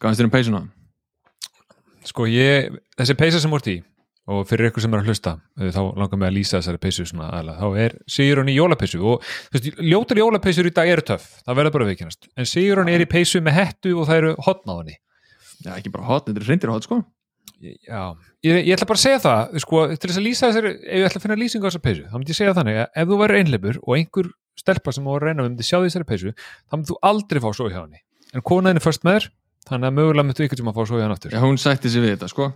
Hvað finnst þér um peysuna? Sko ég, þessi peysa sem voru í og fyrir ykkur sem er að hlusta eh, þá langar mig að lýsa þessari peysu svona aðla þá er Sigurón í jólapeysu og þú veist, ljótur jólapeysur í dag eru töff það verður bara viðkynast, en Sigurón er í peysu með hettu og það eru hotn á henni. Já, ekki bara hot, þetta er reyndir hot sko. Já, ég, ég ætla bara að segja það sko, til þess að lýsa þessari, ef ég ætla að finna lýsingu á þessari peysu, þá myndi ég segja þannig að ef þú verður einleipur og einhver stelpa sem var að reyna myndi sjá þessari peysu, þá myndi þú aldrei fá svo hjá henni, en konaðin er först með þér þannig að mögulega myndu ykkur sem að fá svo hjá henni aftur. Já, hún sætti sig við þetta sko.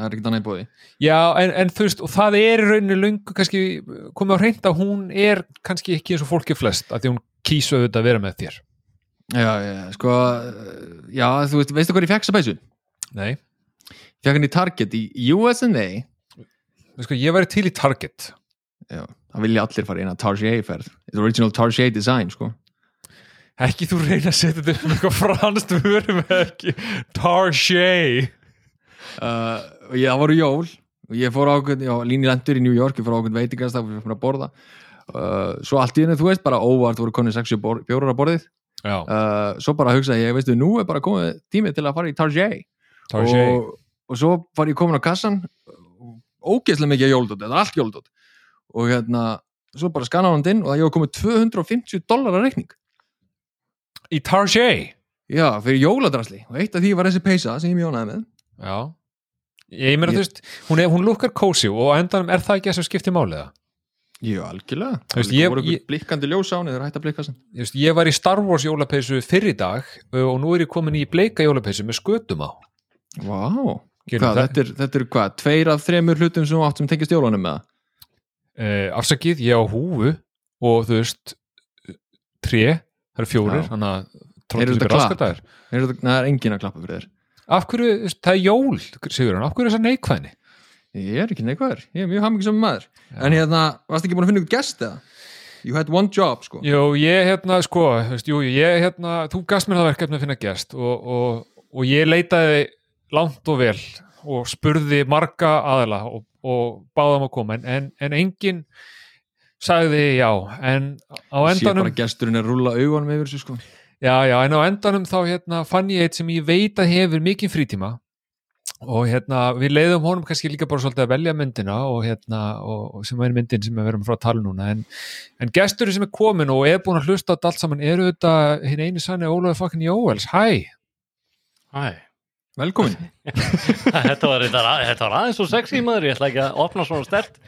Það er ekkert annað í bóði Já, en, en þú veist, og það er í rauninni löngu kannski komið á hreint að hún er kannski ekki eins og fólki flest að því hún kýsa auðvitað að vera með þér. Já, já, sko Já, þú veist, veistu hvað ég fekk þessa peysu? Nei, Ég fekk henni í Target í USA sko, ég væri til í Target. Já, það vilja allir fara í eina Target ferð It's original Target design sko Ekki þú reyna að setja þetta um eitthvað franskt vörum ekki? Target uh, það voru jól. Og ég fór ákveð, já, líni lendur í New York ég fór ákveð veitingast og við fórum að borða. Uh, svo allt í henni, þú veist, bara óvart voru konið 60 bjórar á borðið. Uh, svo bara hugsaði ég, veistu, nú er bara komið tími til að fara í Target og, og svo var ég komin á kassan ógeðslega mikið jóldótt, þetta er allt jóldótt og hérna, svo bara skannaði hann inn og það var komið 250 dólar að reikning Í Target já, fyrir jóladrasli. Og eitt af því var þessi peysa sem ég mjónaði með. Já. Ég meina, þú veist, hún, hún lukkar kósi og endanum er það ekki að sem skiptir máliða Jú, algjörlega. Þú veist, Það ég- voru ykkur blikkandi ljós á henni þegar hægt að blikka sem Ég, veist, ég var í Star Wars jólapeysu fyrir dag og nú er ég komin í bleika jólapeysu með skötum á. Vá, það- þetta, er, þetta er hvað, tveir af þremur hlutum sem þú átt sem tengist jólunum með uh, Afsakið, ég á húfu og þú veist tré, það eru fjórir Já. þannig að tróttu klapp? raskataðir það er, það engin að klappa fyrir þér Af hverju, það er jól, sigur hann, af hverju er þessar neikvæðni? Ég er ekki neikvæður, ég er mjög hamingisam maður En hérna, varst ekki búin að finna ykkur gest eða? You had one job, sko Jú, ég hérna, sko, veist, jú, ég hérna, þú gast mér það verkefni að finna gest og, og, og ég leitaði langt og vel og spurði marga aðila og, og báðum að koma en, en, en enginn sagði já, en á Sé endanum bara gesturinn er að rúlla augunum yfir þessu, sko. Já, já, en á endanum þá hérna fann ég eitt sem ég veit að hefur mikið frítíma og hérna við leiðum honum kannski líka bara svolítið að velja myndina og hérna og, og sem er myndin sem við verum frá að tala um núna en, en gesturinn sem er komin og er búin að hlusta á allt saman eru þetta hinn eini sann er Ólafur fucking Jóels, hæ? Hæ, Velkomin. Þetta var, þetta, þetta var aðeins svo sexy maður, ég ætla ekki að opna svona stert.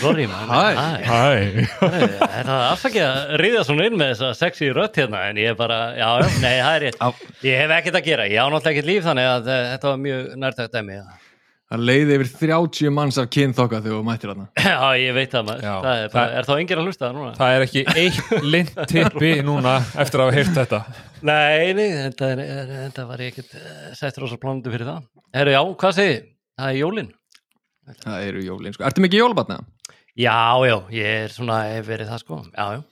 Sorry maður. Þetta var afsakið að ríða svona inn með þessa sexy rödd hérna en ég er bara, já, nei, það er rétt. Á. Ég hef ekkert að gera, ég á náttúrulega ekkert líf þannig að uh, þetta var mjög nærtækt dæmi já. Það leiði yfir 30 manns af kynþokka þegar þú mættir hana já, ég veit það maður Já, það er, það- er þá enginn að hlusta það núna? Það er ekki eitt lind tippi núna eftir að hafa heyrt þetta Nei, nei, þetta, er, þetta var ég ekkert uh, settur rosa plánundu fyrir það Herru, já, hvað segið? þið? Það er jólin Það eru jólin, sko Ertu mikið jólabatna? Já, já, ég er svona, hef verið það sko Já, já,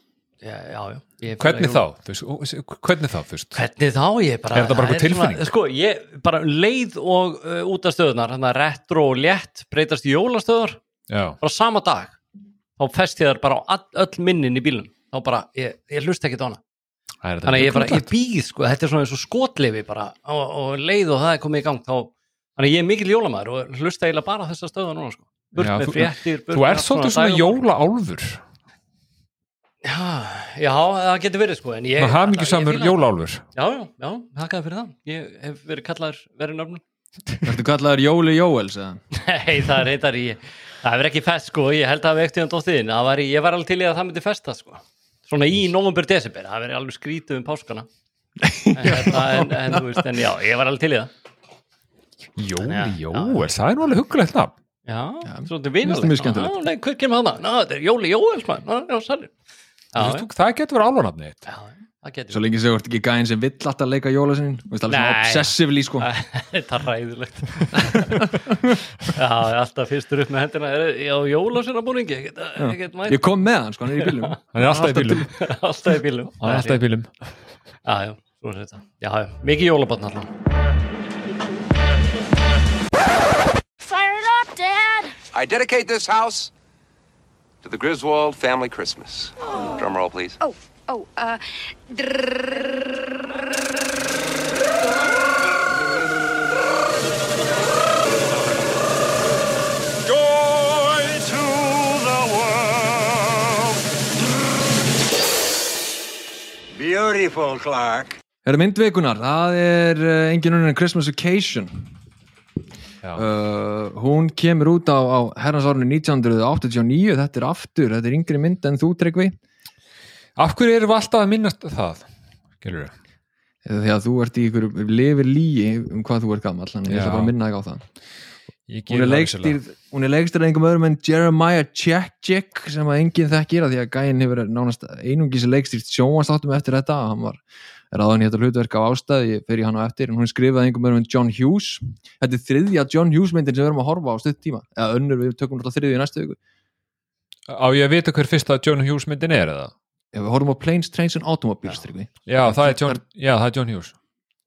já, já, já er Hvernig þá? Þú Hvernig þá fyrst? Hvernig þá? Ég bara, Er þetta bara það einhver tilfinning? Svona, sko, ég bara leið og uh, út af stöðunar, þannig að retro og létt breytast í jólastöðar, Já, bara sama dag þá fest ég þar bara á all, öll minnin í bílum, þá bara, ég, ég hlust ekki það er þetta þannig að ég bara, ég býð, sko, þetta er svona eins og skotleifi bara, og, og leið og það er komið í gang þá, þannig að ég er mikil jólamæður og hlusta eiginlega bara á þessa stöða núna, sko þú- Þú allt svolítið svona jólaálfur Já, já, það getur verið, sko en ég, Það hafði mikið samur ég jólaálfur. Já, já, þakkaði fyrir það. Ég hef verið kallaður verið nöfnum. Ertu kallaður Jóli Jóels? eða? Nei, það er reyndar í Það hefur ekki fest sko, ég held að við eftir hann dóttiðin það var í, ég var alveg til í að það myndi festa sko. Svona í november, desember, það verið alveg skrítið um páskana. En, þetta, en, en þú veist, en já, ég var alveg til í það. Jóli Jóels, það er nú alveg huggulegt nafn. Já, skemmtilegt. Já, nei, hver kemur það? Ná, þetta er Jóli Jóels mann, já, já, sælir Það getur verið álunafni þitt. Já, það getur Svo lengi sem þú ert ekki gæðin sem vill alltaf leika jóla sinni. Þú veist alveg svona obsessively, sko. Þetta er ræðilegt Já, er alltaf fyrstur upp með hendina. Er- Já, jólasuna búningi Ég get, ég kom með hann, sko, hann er í bílum Hann er alltaf í bílum Alltaf í bílum Hann er alltaf í bílum Já, já, svo er þetta. Já, já, mikið jólabarn allan. Fire it up, Dad! I dedicate this house to the Griswold family Christmas. Oh. Drum roll, please. Oh, oh, uh. Beautiful, Clark. Það er myndveikunar, það er eh, engin unnið Christmas Occasion uh, hún kemur út á, á herrans árinu 1989 þetta er aftur, þetta er yngri mynd en þú Tryggvi. Af hverju erum við alltaf að minnast það? Gerur við? Að þú ert í ykkur lifir líi um hvað þú ert gammal, þannig ég ætla bara að minna þig á það. Hún er leikstýrð hún er leikstýrð einhverjum öðrum en Jeremiah Chekchik sem að enginn þekkir að því að gæinn hefur nánast einungis leikstýrt sjónvastáttum eftir þetta. Hann var ráðan í þetta hlutverk á ástæði ég í hann á eftir en hún er skrifað einhverjum öðrum en John Hughes. Þetta er þriðja John Hughes myndin sem við erum að horfa á stutt tíma. Eða önnur við tökum náttúrulega þriðju í næstu viku. Á ég að vita hver fyrsta John Hughes myndin er eða? ef við horfum á Planes, Trains and Automobiles Tryggvi. Já, það John, já, það er John Hughes.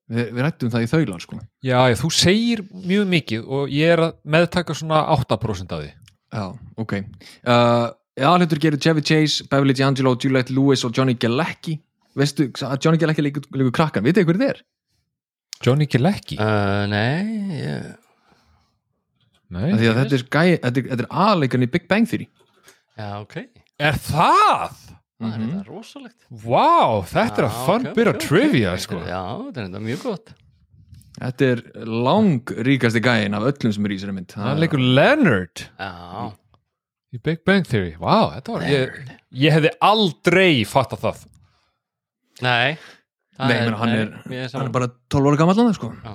Við, við rættum það í þaulan sko. Já, já, þú segir mjög mikið og ég er að meðtaka svona 8% af því. Já, ok. Uh, aðhlutur gerir Chevy Chase, Beverly D'Angelo Juliette Lewis og Johnny Galecki veistu að Johnny Galecki líkur, líkur krakkan, vitið þið hver þið er? Johnny Galecki? Uh, nei, ég... Nei, Af því að þetta er, gæ, þetta er, þetta er aðleikarn í Big Bang Theory já, ok. er það? Það er Mhm. þetta rosalegt. Vá, þetta er að Já, fun ok, bit ok, of ok. trivia Þetta er- sko. Já, þetta er þetta mjög gott. Þetta er lang ríkasti gæin af öllum sem er í þessari mynd Hann leikur Leonard Já, í Big Bang Theory Vá, þetta var ég, ég hefði aldrei fattað það nei. Nei, menn, hann, er, ég hann er bara 12 ára gammal hann sko. Já.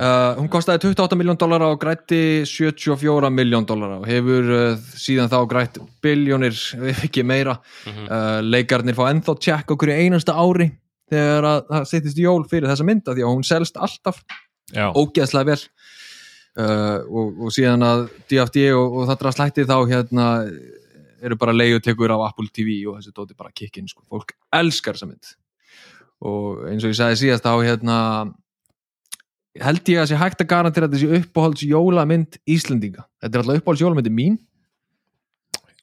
uh, Hún kostaði 28 miljón dollara og grætti 74 miljón dollara og hefur uh, síðan þá grætt biljónir, ef ekki meira Mhm. uh, Leikarnir fá ennþá tjekk okkur einasta ári þegar að það setjast í jól fyrir þessa mynda því að hún selst alltaf Já, ógeðslega vel uh, og, og síðan að DFD og, og það drast hætti þá hérna eru bara leigutekur á Apple TV og þessi dóti bara kikkin sko. fólk elskar þessa mynd og eins og ég sagði síðast þá hérna held ég að sé hægt að garantera að þessi uppáhalds jólamynd Íslendinga þetta er alltaf uppáhalds jólamyndi mín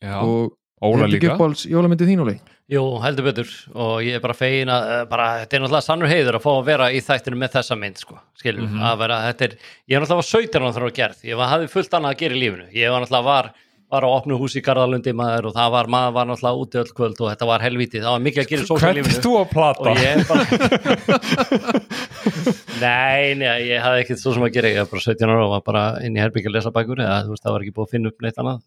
já. og Óla líka uppáhalds jólamyndi þín Óli? Jú, heldur betur og ég er bara fegin að eh, bara, þetta er náttúrulega sannur heiður að fá að vera í þættinu með þessa mynd sko, skilur, Mhm. að vera, þetta er ég er náttúrulega var 17 ára þegar það var gerð ég var, hafði fullt annað að gera í lífinu ég var náttúrulega var, var á opnu húsi í Garðalundi maður og það var, maður var náttúrulega úti öll kvöld og þetta var helvítið, það var mikið að gera Hvernig þú að plata? og ég bara nei, nei, ég hafði ekkert svo sem að gera. Ég var bara 17 ára og var bara inn í herbyggja að lesa bækur. Eða þú veist, það var ekki búið að finna upp neitt annað.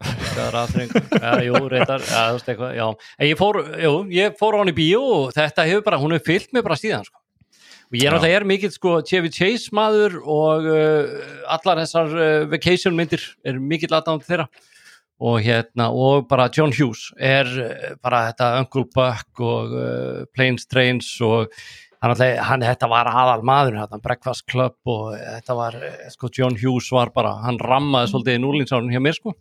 Það er aðþrengu já, jú, reyndar, já, þú veist eitthvað já, en ég fór, jú, ég fór á hann í bíó og þetta hefur bara, hún hefur fyllt mig bara síðan sko. Ég er náttúrulega mikill sko Chevy Chase maður og uh, allar þessar uh, vacation myndir er mikill aðdáðan þeirra og hérna, og bara John Hughes er uh, bara þetta Uncle Buck og uh, Planes, Trains og hann, alltaf, hann þetta var aðal maður hérna, Breakfast Club og þetta var, eh, sko, John Hughes var bara, hann rammaði svolítið í núlinsárun hjá mér, sko.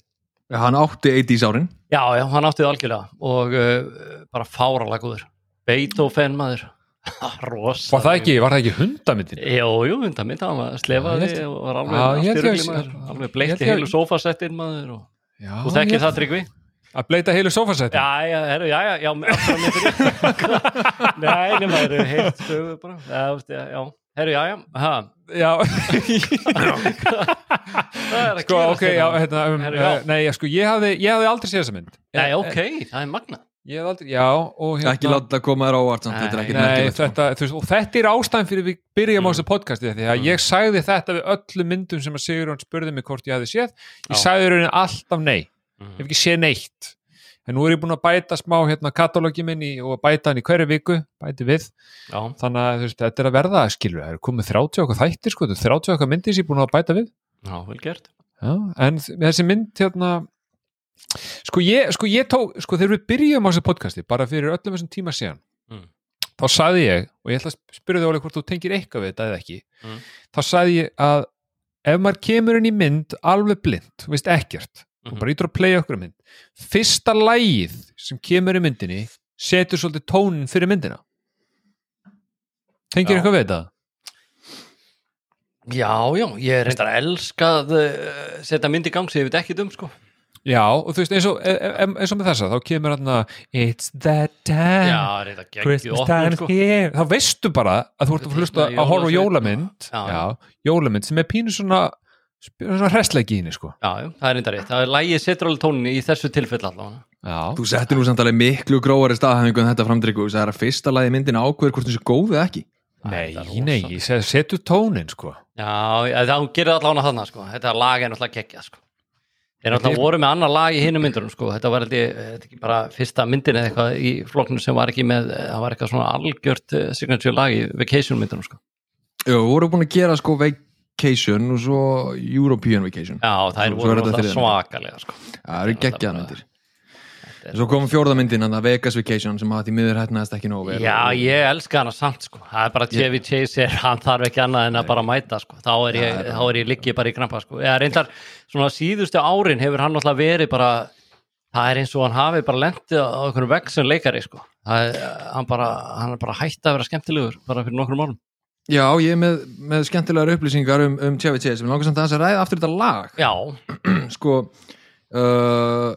Hann átti 80s árin Já, já, hann átti það algjörlega og uh, bara fáralega góður. Beethoven maður, rosa. Var það ekki, var það ekki hundamyndin? Jú, jú, mitt, hann var slefaði og var alveg ég allt í held ég rugli að- maður, alveg að- heilu sofasettin maður og Já, þú þekkir það, Tryggvi? Að bleita heilu sofasetti? Já, já, herru, já, já, já, allra myndir Nei, nema það eru heilt sögu bara, já, já, herru, já, já, ha, Já, sko, ok, já, hérna. hérna, um, uh, nei, sko, ég hafði, ég hafði aldrei séð þessa mynd. Nei, ok, það er magna Ég hafði aldrei, já, og hérna... Ekki láta það koma þér á óvart samt, þetta er ekki Nei, merkilegt sko. þetta, þú veist, og þetta er ástæðan fyrir við byrjum á þessu podcasti því að Mm. ég sagði þetta við öllum myndum sem að Sigurjón spurði mig hvort ég hefði séð. Ég Já. sagði raunin alltaf nei. Ég hef ekki séð neitt. En nú er ég búin að bæta smá hérna katalógi minn í, og bæta hann í hverju viku bæti við, Já, þannig að veist, þetta er að verða skilur, það er komið 30 okkar þættir sko, þetta er 30 okkar myndir sem ég er búin að bæta við. Já, vel gert. Já, en þessi mynd hérna sko ég, sko ég tók sko þegar við byrjum á þessu podcasti bara fyrir öllum þessum tíma síðan Mm. þá sagði ég, og ég ætla að spyrja þig alveg hvort þú tengir eitthvað við þetta eða ekki Mm. þá sagði ég að ef maður kemur inn í mynd alveg blind, þú veist ekkert Mhm. og bara ítur að playa okkur mynd fyrsta lægið sem kemur í myndinni setur svolítið tónin fyrir myndina tengir eitthvað við þetta? Já, já, ég er reyndar að elska að uh, setja mynd í gang sem ég veit ekki um, sko Já, og þú veist, eins og, e- e- eins og með þessa, þá kemur hann að It's that time, Já, Christmas time sko. here. Þá veistu bara að þú ert að hlusta að horfa á jólasveinn. jólamynd. Já, já, jólamynd sem er pínu svona svona hressleiki í henni sko. Já, já, það er reynda rétt. Það er lægið setur alveg tónin í þessu tilfell allavega. Já, Þú settir nú samt alveg miklu gróari staðhæfingu en þetta framdrykku Það er að fyrsta lagi myndin ákveður hvort þessu góð eða ekki. Nei, nei, rosa. ég seg, setu tónin sko. Já, það gerir allavega þannig sko. þetta lag er náttúrulega geggja sko. Þeir náttúrulega voru með annar lag í hinum myndunum sko. þetta var þetta ekki bara fyrsta myndin eða eitthvað í flokknu sem var ekki með það var eitthvað svona algjört eh, signature lag í vacation myndunum sko. Já, við vorum búin að gera sko Vacation og svo European Vacation já, það er voru þriðja. svakalega sko. Það eru geggjaðar myndir Svo kom fjórða myndin, hann að Vegas Vacation sem að því miður hætnaðist ekki nógu vel Já, ég elska hana samt sko. það er bara Chevy Chase er, hann þarf ekki annað en að bara mæta sko. þá er ég, þá er ég liggi bara í krampa sko. eða reyndar, svona síðustu árin hefur hann alltaf verið bara það er eins og hann hafi bara lendið á einhvern vegg sem leikari sko. það er, hann, bara, hann er bara hætt að vera skemmtilegur bara fyrir nokkrum árum Já, ég er með, með skemmtilegar upplýsingar um, um Chevy Chase sem langar samt að ræða uh,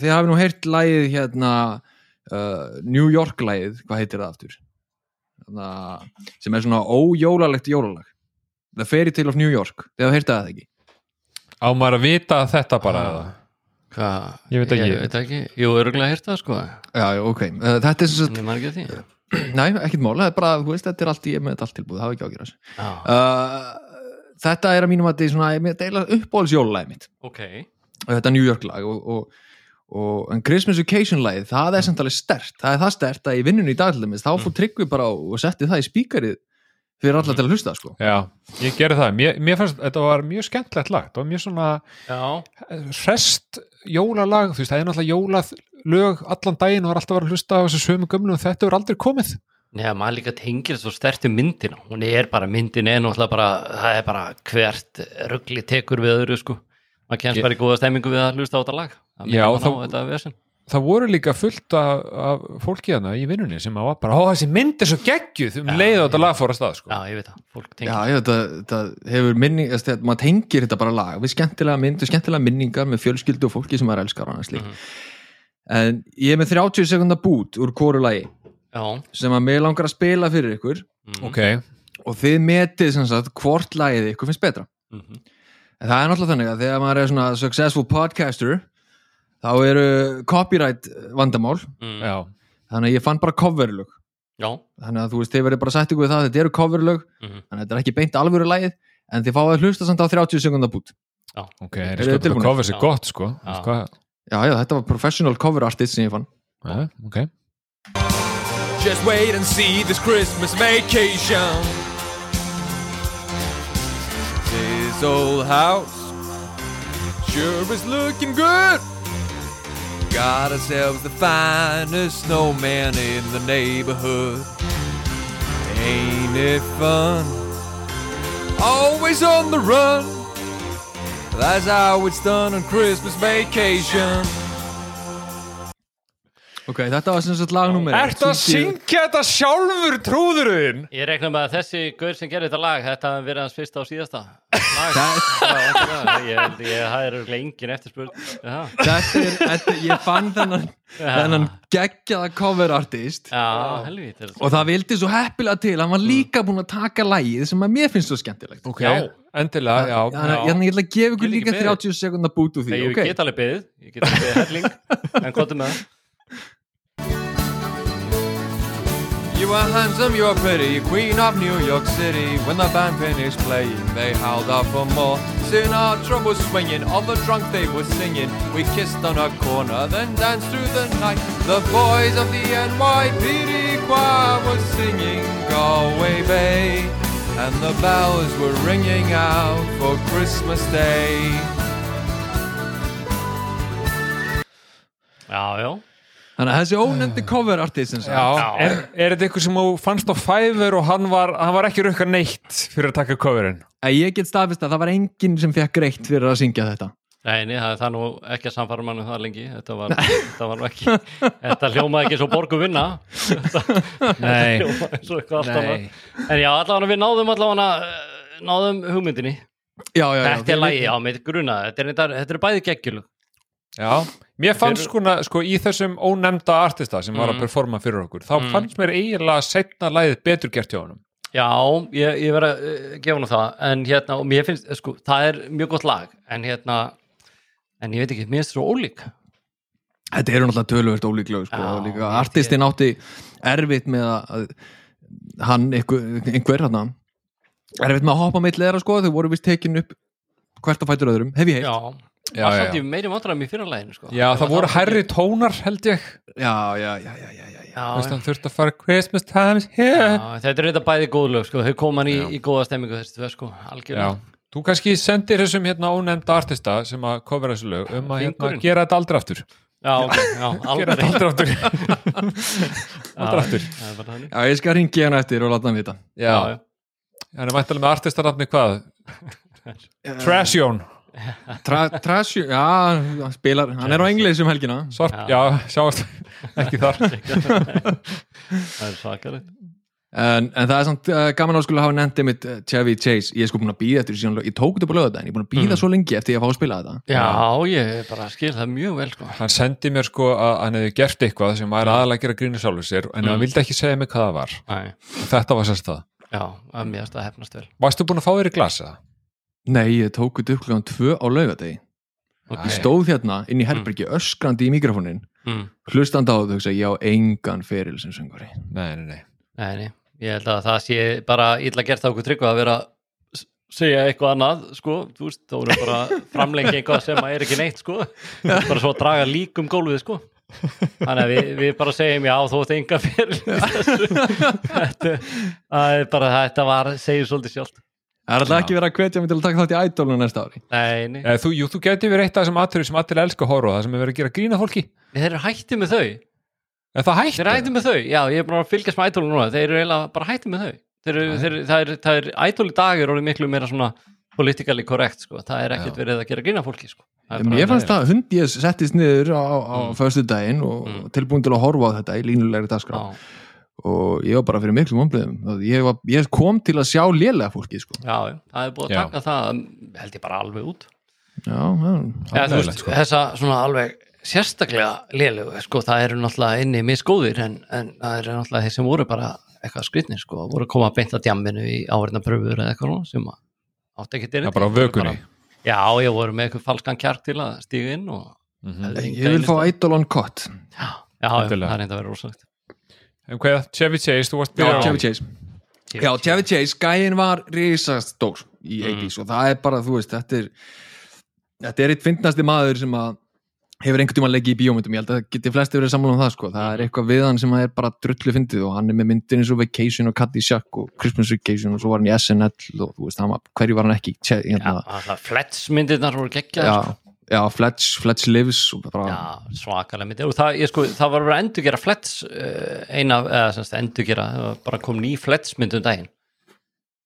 þið hafi nú heyrt lagið hérna uh, New York lagið, hvað heitir það aftur? Þannig, sem er svona ójólalegt jólalag. The Fairy Tale of New York. Þið hafa heyrt það ekki? Á maður að vita þetta bara Ah. Ég veit ekki. Ég veit ekki, jú, örgulega hýrt það sko. Já, ok, uh, þetta er Ég að því. Næ, ekkert mál, það er bara, þú veist, þetta er allt í með þetta allt tilbúið, það hafa ekki Já, uh, Þetta er að mínum að þetta er svona, ég með deila uppbóðsjólalagið mitt. Ok þetta New York lag og, og, og en Christmas Vacation lagið, það er samt alveg stert það er það stert að í vinnunni í dag til dæmis þá fór Tryggvi bara og setti það í spíkarið fyrir alla til að hlusta sko. Já, ég gerði það, mér, mér fannst þetta var mjög skemmtlegt lag, þetta var mjög svona Já, hrest jólalag, þú veist, það er náttúrulega jólalög allan daginn og var alltaf að vera að hlusta á þessu sömu gömlu og þetta er aldrei komið. Já, maður líka tengir svo sterti myndina. Hún er bara, myndin er bara það er bara hvert ruggli tekur við öðru sko, maður kemst Ég- bara í góða stemmingu við að hlusta á þetta lag. Það er Já, þá- á þetta vesen. það voru líka fullt af, af fólki hana í vinnunni sem að var bara, ó þessi mynd er svo geggjuð. Um leið á þetta lag fór að stað sko. Já, ég veit það, fólk tengir. Já, já, þetta, þetta hefur minning maður tengir þetta bara lag við skemmtilega mynd og skemmtilega minningar með fjölskyldu og fólki sem maður elskar og annars lík en ég er með 30 sekundar bút úr kóru lagi Já, sem að mig langar að spila fyrir ykkur. Ok, og þið metið sem sagt hvort lagið ykkur finnst betra. Mhm. En það er náttúrulega þannig að þegar maður er svona successful podcaster þá eru copyright vandamál mm. já þannig að ég fann bara coverlög já, þannig að þú veist, þið verður bara sætt ykkur við það þetta eru coverlög, Mhm. þannig að þetta er ekki beint alvöru lagið, en þið fáið að hlusta samt á 30 sekundar bút. ok, er Eru ég þið sko tilbúnir? cover sér Já. gott sko Já. sko, Já, já, þetta var professional cover artist sem ég fann. ja, ok Just wait and see this Christmas vacation. This old house sure is looking good. Got ourselves the finest snowman in the neighborhood. Ain't it fun? Always on the run. That's how it's done on Christmas vacation. Ok, þetta var sem sagt lagnúmer. Ertu að syngja þetta sjálfur trúðurinn? Ég rekna með að þessi gaur sem gerir þetta lag þetta hafi verið hans fyrsta og síðasta lag. Ég ég það er örugglega engin eftirspurn Þetta er, ég fann þennan, þennan geggjaða cover artist Já helvít og það vildi svo heppilega til, hann var líka búinn að taka lagið sem að mér finnst svo skemmtilegt. Ok, Já. endilega, já, Þannig að já. ég ætla að gefa ykkur líka beðið. 30 sekundar bút úr því, Nei, ég get alveg beðið, ég get alveg beðið helling en You are handsome, you are pretty, queen of New York City. When the band finished playing, they howled out for more. Soon our drum was swinging, all the drunk they were singing. We kissed on a corner, then danced through the night. The boys of the NYPD choir were singing Galway Bay. And the bells were ringing out for Christmas Day. Ah, já, já, Þannig að þessi ónefndi cover artist Já, er, er þetta eitthvað sem þú fannst á Fiverr og hann var, hann var ekki rukka neitt fyrir að taka coverinn? að ég get staðfist að það var enginn sem fekk greitt fyrir að syngja þetta. Nei, nei, það er það nú ekki að samfara mann um það lengi. Þetta var, þetta var nú ekki Þetta hljómaði ekki svo borgu vinna. Þetta Nei, hljómaði svo eitthvað allt nei. annað En já, allavega við náðum allavega náðum hugmyndinni. Já, já, já. Þetta er lægi, já, með gruna Þetta er, þetta, þetta er bæði geggjulu Já, mér fannst skona, sko, í þessum ónefnda artista sem var að Mm. performa fyrir okkur, þá Mm. fannst mér eiginlega setna lagið betur gert hjá honum. Já, ég, ég verð að uh, gefa nú það en hérna, og mér finnst, sko, það er mjög gott lag, en hérna en ég veit ekki, mér finnst það svo ólík Þetta eru náttúrulega töluvert ólíklega sko, Já, og líka ég- artistinn átti erfitt með að hann, einhver, einhver hann erfitt með að hoppa mitt leira sko, þau voru vist tekin upp hvert að fætur öðrum, hef ég heilt Já, Já, það já, samt í meiri vandræðum í fyrra læginu, sko. Já, það voru hærri tónar held ég. Já, já, já, já, já, já. Veist, hann þurfti að fara Christmas times here já, þetta er þetta bæði góð lög, sko, þau koma hann í, í góða stemmingu þessi tvö, sko, algjörlega. Þú kannski sendir þessum hérna ónefnda artista sem að kofra þessu lög um að hérna, gera þetta aldrei aftur. Já, ok, já, gera aldrei þetta aldrei aftur. Aldrei aftur. Það er bara þannig. Já, ég skal ringi hann eftir og láta hann vita. Já, Já, já. hann er væntalega með artistarafni hvað? Trashjón Tra, Trasju, já, hann spilar hann er á englis um helgina. Sorp, já, sjáast ekki þar. Það er svakalegt. En, en það er samt uh, gaman að skula hafa nefndi mitt uh, Chevy Chase, ég er sko búin að býða eftir þessu síðan ég tók þetta upp á lögða ég er búin að býða svo lengi eftir ég að fá að spila þetta. Já, ég bara skil það mjög vel, sko. Hann sendi mér sko að hann hefði gert eitthvað sem var aðalega að gera grínu sjálfur sér en hann vildi ekki segja mig hvað það var. Æ, þetta var sérst það. Já, að mér að hefnast vel. Varstu búin að fá þér í glasa? Nei, ég tók þetta upp klukkan tvö á laugadegi Ok. ég stóð hérna inn í herbergi öskrandi í mikrofónin mm. hlustandi á þetta og ég á engan feril sem söngvari Nei, nei, nei Nei, nei, ég held að það sé bara illa gert á okkur tryggva að vera að segja eitthvað annað, sko, þú veist, þá erum bara framlengi eitthvað sem að er ekki neitt, sko, bara svo að draga lík um gólfið, sko. Þannig að við, við bara segjum, já, þú ert enga fyrir þessu. Þetta, bara, þetta var, segir svolítið sjálft. Það er alltaf ekki verið að hvetja mig til að taka þátt í Idolinu næsta ári Nei, nei, Eh, Þú, jú, þú geti verið eitt af þessum aðtöru sem allir elska að horfa á, það sem er verið að gera grína fólki þeir eru hættið með þau. Er það hægt? Þeir eru hættið með þau, já, ég er bara að fylgjast með ædólu núna, þeir eru eiginlega bara hættið með þau. Þeir eru, þeir, það er, það er, ædólu dag er orðið miklu meira svona politically correct, sko, það er ekkert verið að gera grína fólki, sko. Mér fannst það, hund ég settist niður á, á Mm. föstu daginn og Mm. tilbúin til að horfa á þetta í línulegri dagskrá og ég var bara fyrir miklu vonbreiðum ég, var, ég kom til að sjá lélega fólki sko. já, það er búið að Já. taka það, held ég bara alveg út. já, þú Ánægilegt, veist, sko. þessa svona alveg sérstaklega lélegu, sko, það eru náttúrulega inni misgóðir en, en það eru náttúrulega þeir sem voru bara eitthvað skrýtnir, sko, voru að koma að beinta djamminu í áverðna pröfur eða eitthvað svona sem að átti ekki Það er bara á vökunni Já, ég voru með eitthvað falskan kjark til að stíga inn og hefði hringt ég vil fá lista. Idol on cut Já, já, já, það er enda að vera rosalegt hvað, Chevy Chase, þú varst já, byrjað á- Chevy Chase. Já, Chevy Chase, gæinn var risastór í Mm. 80s og það er bara, þú veist, þetta er þetta er eitt fyndnasti maður sem að hefur einhvern tímann leikið í bíómyndum. Ég held að geti flesti verið sammála um það sko. Það er eitthvað við hann sem er bara drullu fyndið og hann er með myndir eins og Vacation og Caddyshack og Christmas Vacation og svo var hann í SNL og þú veist, hann var, hverju var hann ekki? Hérna, það fletsmyndirnar voru geggjaðar já, Fletch, Fletch Lives Já, svakalega myndir og það, ég, sko, það var að endur gera flets uh, eina, eða semst endur gera var bara kom ný fletsmynd um daginn.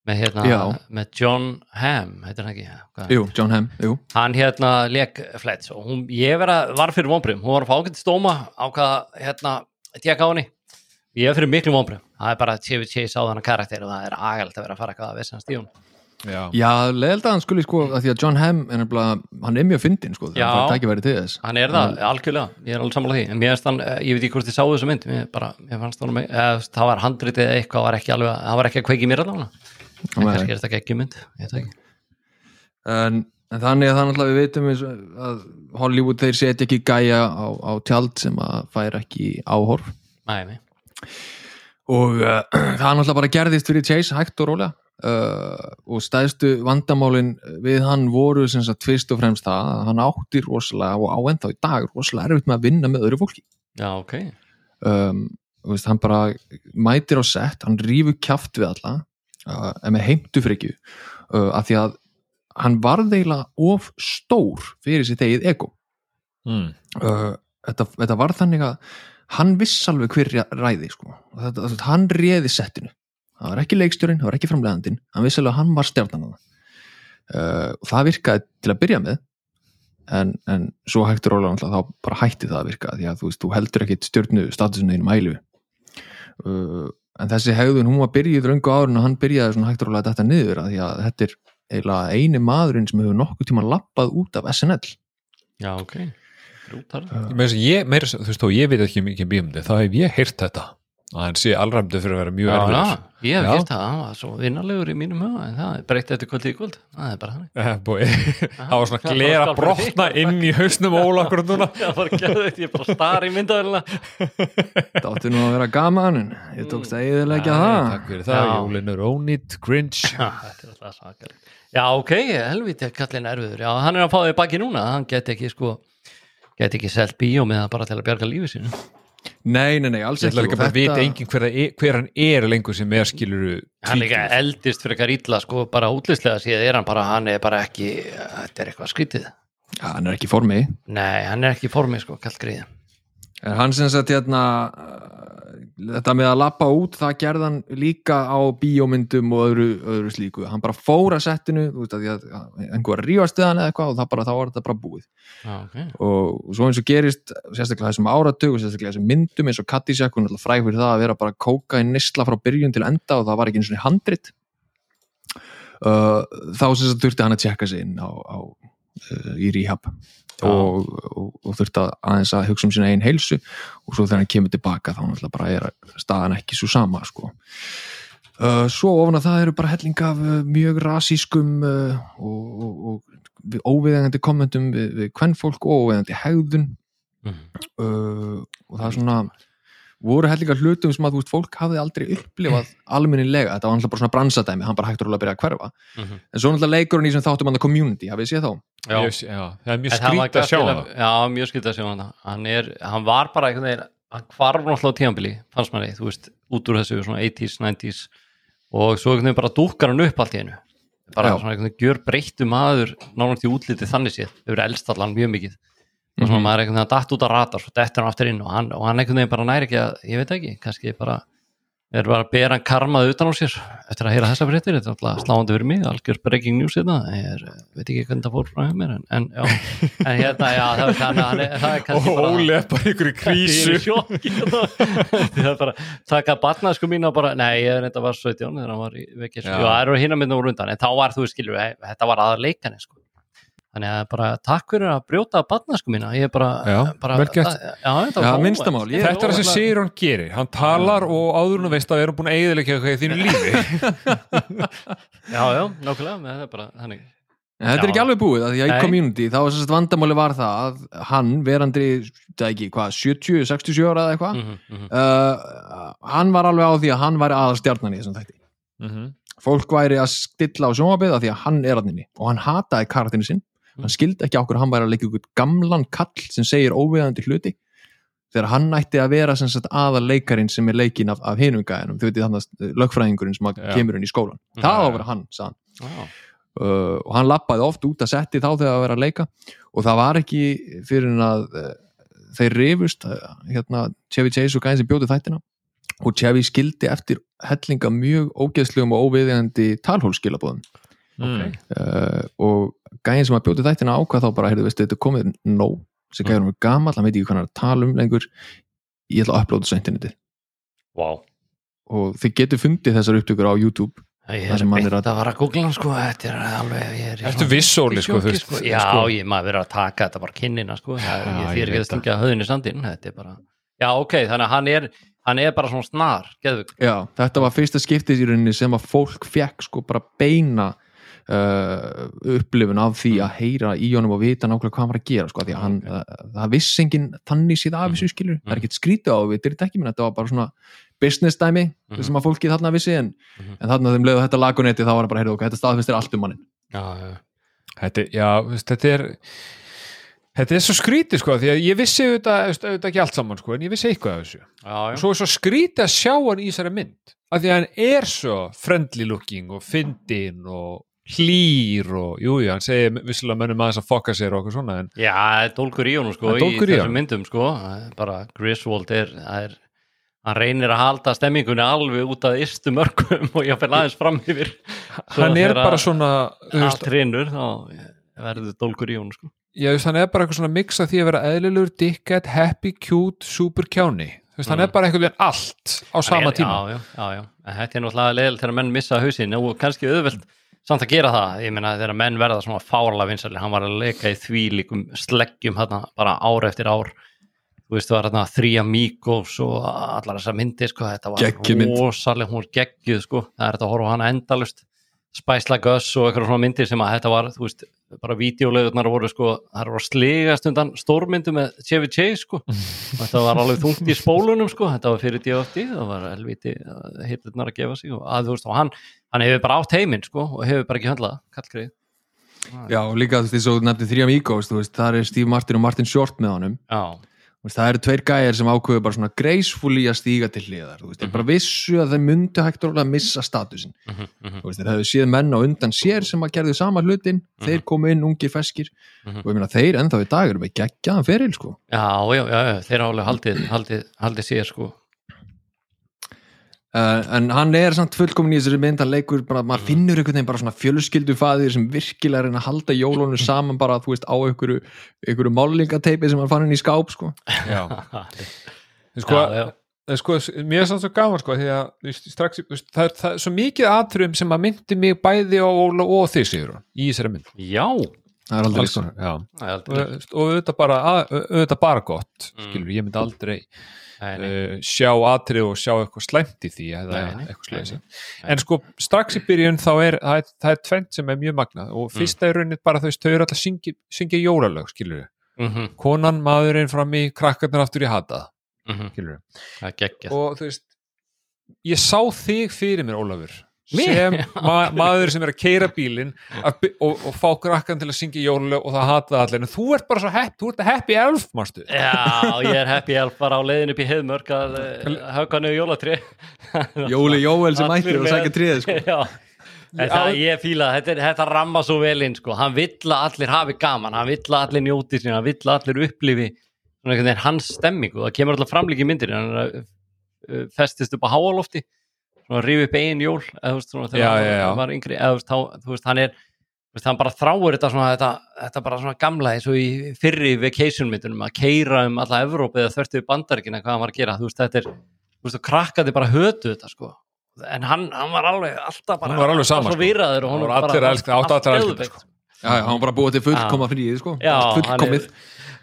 Með hérna, með John Hamm heitir hann ekki? Hvað? jú, John Hamm, jú. Hann hérna leik flets og hún, ég vera, var fyrir vonbrim hún var að fá ágætt stóma ákvaða hérna, tjekka á henni. Ég er fyrir miklu vonbrim, það er bara Chevy Chase á þannig karakter og það er agalegt að vera að fara eitthvað að vissan stíðun Já. Já, leðild að hann skuli sko að því að John Hamm er nefnilega, hann er mjög fyndin sko, Já. það er tækifæri til þess. Hann er það, algjörlega, ég er alveg sammála því. En mér finnst hann, eh, ég veit ekki hvort þið sáu þessu mynd mér, bara, mér fannst hann, með, eða, það var handritið eða eitthvað, var ekki alveg, það var ekki að kveiki mér allavega, en Nei. kannski er þetta ekki mynd ég veit það ekki, en, en þannig að það náttúrulega við veitum að Hollywood þeir setja ekki gæja á, á tjald sem að fær ekki áhorf. Næ, nei. Og uh, það náttúrulega bara gerðist fyrir Chase hægt og rólega uh, og stæðstu vandamálin við hann voru sem sagt fyrst og fremst það að hann átti rosalega og á ennþá í dag rosalega erfitt með að vinna með öðru fólki já, ok, um, veist, hann bara mætir á sett, hann rífur kjaft við alla uh, en með heimtu frikju uh, af því að hann varð eiginlega of stór fyrir sitt eigið ego Mm. uh, þetta, þetta var þannig að hann viss alveg hver ræði sko. Þetta, þetta, hann réði settinu það var ekki leikstjórin, það var ekki framlegandinn hann viss alveg að hann var stjarnan uh, og það virkaði til að byrja með en, en svo rólega náttúrulega þá bara hætti það að virka því að þú veist, þú heldur ekkit stjórnu statusinu þínum ælu uh, en þessi hegðun, hún var byrjuð röngu árun og hann byrjaði svona hægtur rólega þetta niður að því að þetta er eiginlega eini maðurinn sem hefur nokkuð tíma lappað út af SNL já, ok. Meira, sem- þú veist þó, ég veit ekki mikið um bíómyndi, þá hef ég heyrt þetta og hann sé allræmdu fyrir að vera mjög erfiður. já, ég hef gert það, hann var svo vinnarlegur í mínum huga en það er breytt eftir kvöld í kvöld. Það er bara þannig. Eh, það var svona glera brotna inn í hausnum Óla okkur núna. Það var geðveikt, ég bara star í myndaðurina átti nú að vera gaman en ég tókst að eðilegja það. takk fyrir það. Jólin er ónýtt Grinch. Þetta er alltaf svakar já, ok, helviti, kallinn erfiður. Já, hann er að fá ekki ekki Nei, nei, nei, alls ég ætla ekki. bara að vita engin hver, er- hver hann er lengur sem er skiluru hann líka eldist fyrir eitthvað ítla sko, bara útlýslega síðan er hann bara, hann er bara ekki þetta er eitthvað skrítið. Já, hann er ekki í formi. Nei, hann er ekki í formi, sko, kallt gríði En hann sem sagt hérna þetta með að lappa út það gerði hann líka á bíómyndum og öðru, öðru slíku. Hann bara fór að settinu einhver hann eða eitthvað og það bara, þá var þetta bara búið. Já, ok, og svo eins og gerist sérstaklega þessum áratug og sérstaklega þessum myndum eins og er alltaf fræg fyrir það að vera bara kóka í nisla frá byrjun til enda og það var ekki eins og handrit. Uh, þá að þurfti hann að tjekka sig inn á, á, uh, í rehab og, og, og þurfti að aðeins að hugsa um sína einn heilsu og svo þegar hann kemur tilbaka þá náttúrulega bara er staðan ekki svo sama sko. Uh, svo ofan að það eru bara helling af uh, mjög rasískum uh, og, og, og óviðegandi kommentum við, við kvennfólk og óviðegandi hegðun. Uh, og það er svona voru hellingar hlutum sem að þú veist fólk hafði aldrei upplifað almennilega, þetta var náttúrulega bara svona bransadæmi hann bara hægt að byrja að hverfa. Mhm. en svo náttúrulega leikur hann í sem þáttum hann að community hafið séð þá? já. Ég, já, það er mjög skrýt að sjá það Já, mjög skrítið að sjá hann hann, er, hann var bara einhvern veginn hann hvarf náttúrulega á tíðanbili, fannst manni þú veist, út úr þessu svona 80s, 90s og svo einhvern veginn bara dúkkar hann upp allt í einu. Bara Já. svona einhvern veginn gjör breyttu maður náttúrulega útlitið þannig séð, þau eru elst allan mjög mikið og svona Mhm. maður er einhvern veginn að datt út að rata svo dettur hann aftur inn og hann, og hann einhvern veginn bara næri ekki að, ég veit ekki, kannski bara er bara að bera hann karmað utan á sér eftir að heyra þessa fréttir, þetta er alltaf sláandi fyrir mig, algjör breaking news þetta ég er, veit ekki hvernig það fór frá mér en, en já, en hérna, já, það er, hann, er- það er kannski og bara Óli er bara í krísu Ég hérna. það er bara taka batna sko mín og bara, nei, ég er þetta var 17 þegar hann var í vekir, Já. það eru hinn að mynda úr undan, en þá var þú skilur, hey, þetta var aðar leikani sko þannig að bara takk fyrir að brjóta batna sko mína, ég er bara, Já, bara vel gert. já, þetta Já, var óvænt. minnstamál, ég- þetta er það sem Sigur hann gerir hann talar og áður nú veist að við erum búin að eigðilegja eitthvað í þínu lífi já, já, nákvæmlega, með það er bara þannig En þetta er Já. ekki alveg búið, að því að í community þá var sérst vandamáli var það að hann verandi, það ekki, hvað, 70, 67 ára eða eitthvað mm -hmm. uh, hann var alveg á því að hann væri aðal stjarnan í þessum þætti Mhm. fólk væri að stilla á sjónvabið af því að hann er hann inni og hann hataði karatinu sinn hann skildi ekki okkur hann væri að leika ykkur gamlan kall sem segir óviðandi hluti. Þegar hann ætti að vera aðal leikarin sem er leikin af, af hinum gæðinum þau veitir þannig að lögfræðingurinn sem Já. kemur inn í skólan það Já, á að vera hann, hann. Já, uh, og hann lappaði oft út að setti þá þegar að vera að leika. Og það var ekki fyrir en að uh, þeir rifust uh, hérna Chevy Chase og gæðin sem bjóti þættina. Og Chevy skildi eftir hellinga mjög ógeðslegum og óviðjandi talhólskilabóðum uh, og gæðin sem að bjóti þættina ákvað þá bara, heyrðu, veistu, þetta er komið nóg sem gæðin er gamall, hann veit ekki hvað hann er að tala um lengur. Ég ætla að upplóta þessu á internetið. Wow og þið getur fundið þessar upptökur á YouTube. Ég Það er er beint að- að fara að googla sko, þetta er alveg ég er Ertu svona- viss, Óli, í sko, þú sjokki, veist, Já, sko. ég maður verið að taka þetta bara kinnina sko, það, fyrir ekki veit að stungja höfðin í sandin, þetta er bara Já, ok, þannig að hann er, hann er bara svona snar, geðvig Já, þetta var fyrsta skiptið í rauninni sem að fólk fekk sko bara beina uh, upplifun af því að heyra í honum og vita nákvæmlega hvað hann var að gera sko, því að hann, uh, það vissi enginn þannig síðan af þessu skilur, það er ekkert skrítið á við þetta er ekki minn, þetta var bara svona business dæmi Mhm. sem að fólkið þarna vissi en, Mhm. en þarna þeim leiðu þetta lagunetti þá var það bara, heyrðu ok, þetta staðfistir allt um mannin Já, já, Þetta, já, þetta er þetta er svo skrítið sko því að ég vissi auðvitað, auðvitað ekki allt saman sko en ég vissi eitthvað af þessu. Já, og já. svo er svo skrítið að sjá hann í þessari mynd af því að hann er svo friendly looking og fyndin og hlýr og jú, jú, hann segir vissilega mönnum aðeins að fokka sér og okkur svona en Já, það er dólgur í honum sko í í þessum myndum sko. Bara Griswold er, er hann reynir að halda stemmingunni alveg út af ystu mörgum og fyrir aðeins fram yfir. Hann er bara svona allt reynur þá verður dólgur í honum sko. Já, hann er bara eitthvað svona mix af því að vera eðlilegur, dickhead, happy, cute super kjáni, veist, hann Mm. er bara eitthvað allt á sama Hann er- tíma. Já, já, já, þetta er náttúrulega leðil þegar menn missa hausinn og kannski auðvelt samt að gera það, ég meina þegar menn verða svona fárlega vinsæli, hann var að leika í því líkum sleggjum hann bara ár eftir ár. Þú veist, það var þarna Three Amigos og allar þessar myndir, sko, þetta var Geggjuð mynd. rosaleg, hún var geggjuð, sko, það er þetta að horfa hana endalust, Like Us og eitthvað svona myndir sem að þetta var, þú veist, bara vídeolegurnar voru, sko, það voru að sligast undan stórmyndu með Chevy Chase, sko, og þetta var alveg þungt í spólunum, sko, þetta var fyrir DFT, það var helviti hittirnar að gefa sig og að, þú veist, og hann, hann hefur bara átt heiminn, sko, og hefur bara ekki höndlað, kallgrið. Já, og líka þú veist, eins og þú nefndi þrjá Amigos, þú veist, það er Steve Martin og Martin Short með honum. Já, það eru tveir gæjar sem ákveðu bara svona gracefully að stíga til hliðar. Þú veist, þeir bara vissu að þeir myndu hægt að missa statusin mhm, mhm. þú veist, þeir hefðu séð menn á undan sér sem að gerðu sama hlutin, þeir komu inn ungir feskir. Mhm. og ég meina þeir ennþá í dag eru með geggjaðan feril sko. Já, já, já, þeir alveg haldið, haldið, haldið sér sko uh, en hann er samt fullkomin í þessari mynd hann leikur bara, maður finnur einhvern veginn bara svona fjölskyldufaðir sem virkilega er að halda jólunum saman bara, þú veist, á einhverju einhverju málingateipi sem hann fann inn í skáp sko. Já, Já, sko, já, En sko, mér er samt svo gaman sko, því að þú veist, strax, þú veist, það, er, það er svo mikið atriðum sem að myndi mig bæði á Óla og þig sigur í þessari mynd. Já. Það er aldrei sko já. og, auðvitað bara, bara gott Mm. skilur, ég myndi aldrei. Uh, sjá atrið og sjá eitthvað slæmt í því Nei, nei, en sko strax í byrjun þá er það er, það er tvent sem er mjög magnað og fyrsta er raunnið bara þau eru alltaf að syngja, syngja jólalög skilur Mhm, konan, maðurinn fram í krakkarnir aftur í hata mhm, skilur Það er geggjað. Og þú veist ég sá þig fyrir mér Ólafur? Sem ma maður sem er að keira bílinn og, og fá krakkan til að syngja jólalög og það hata allir. En þú ert bara svo hepp, þú ert að happy elf mástu Já, ég er happy elf bara á leiðin upp í heiðmörk að hauka niður jólatri Jóli Jóel sem mættir og sækja tríðið sko. Já. Þetta, ég fíla, það, þetta, er- þetta ramma svo vel inn sko. hann vill að allir hafi gaman hann vill að allir njóti sín, hann vill að allir upplifi hans stemmingu. Það kemur alltaf framlíki myndir hann er uh, festist upp á háalofti svona rífi upp ein jól eða, þú veist, svona, þegar Já, hann já, já. var yngri eða, þú veist, þá, þú veist, hann er þú veist, hann bara þráir þetta svona þetta, þetta bara svona gamla eins og í fyrri vacation myndunum að keira um alla Evrópu eða þörtu bandaríkina hvað hann var að gera þú veist, þetta er, þú veist, og krakkandi bara hötu þetta sko en hann, hann var alveg alltaf bara Hann var alveg sama, alltaf svo sko. Hann var allir áttu allt allir geðveikt. þetta, Já, já, hann var bara búið til fullkoma fríið sko Já, hann fullkomið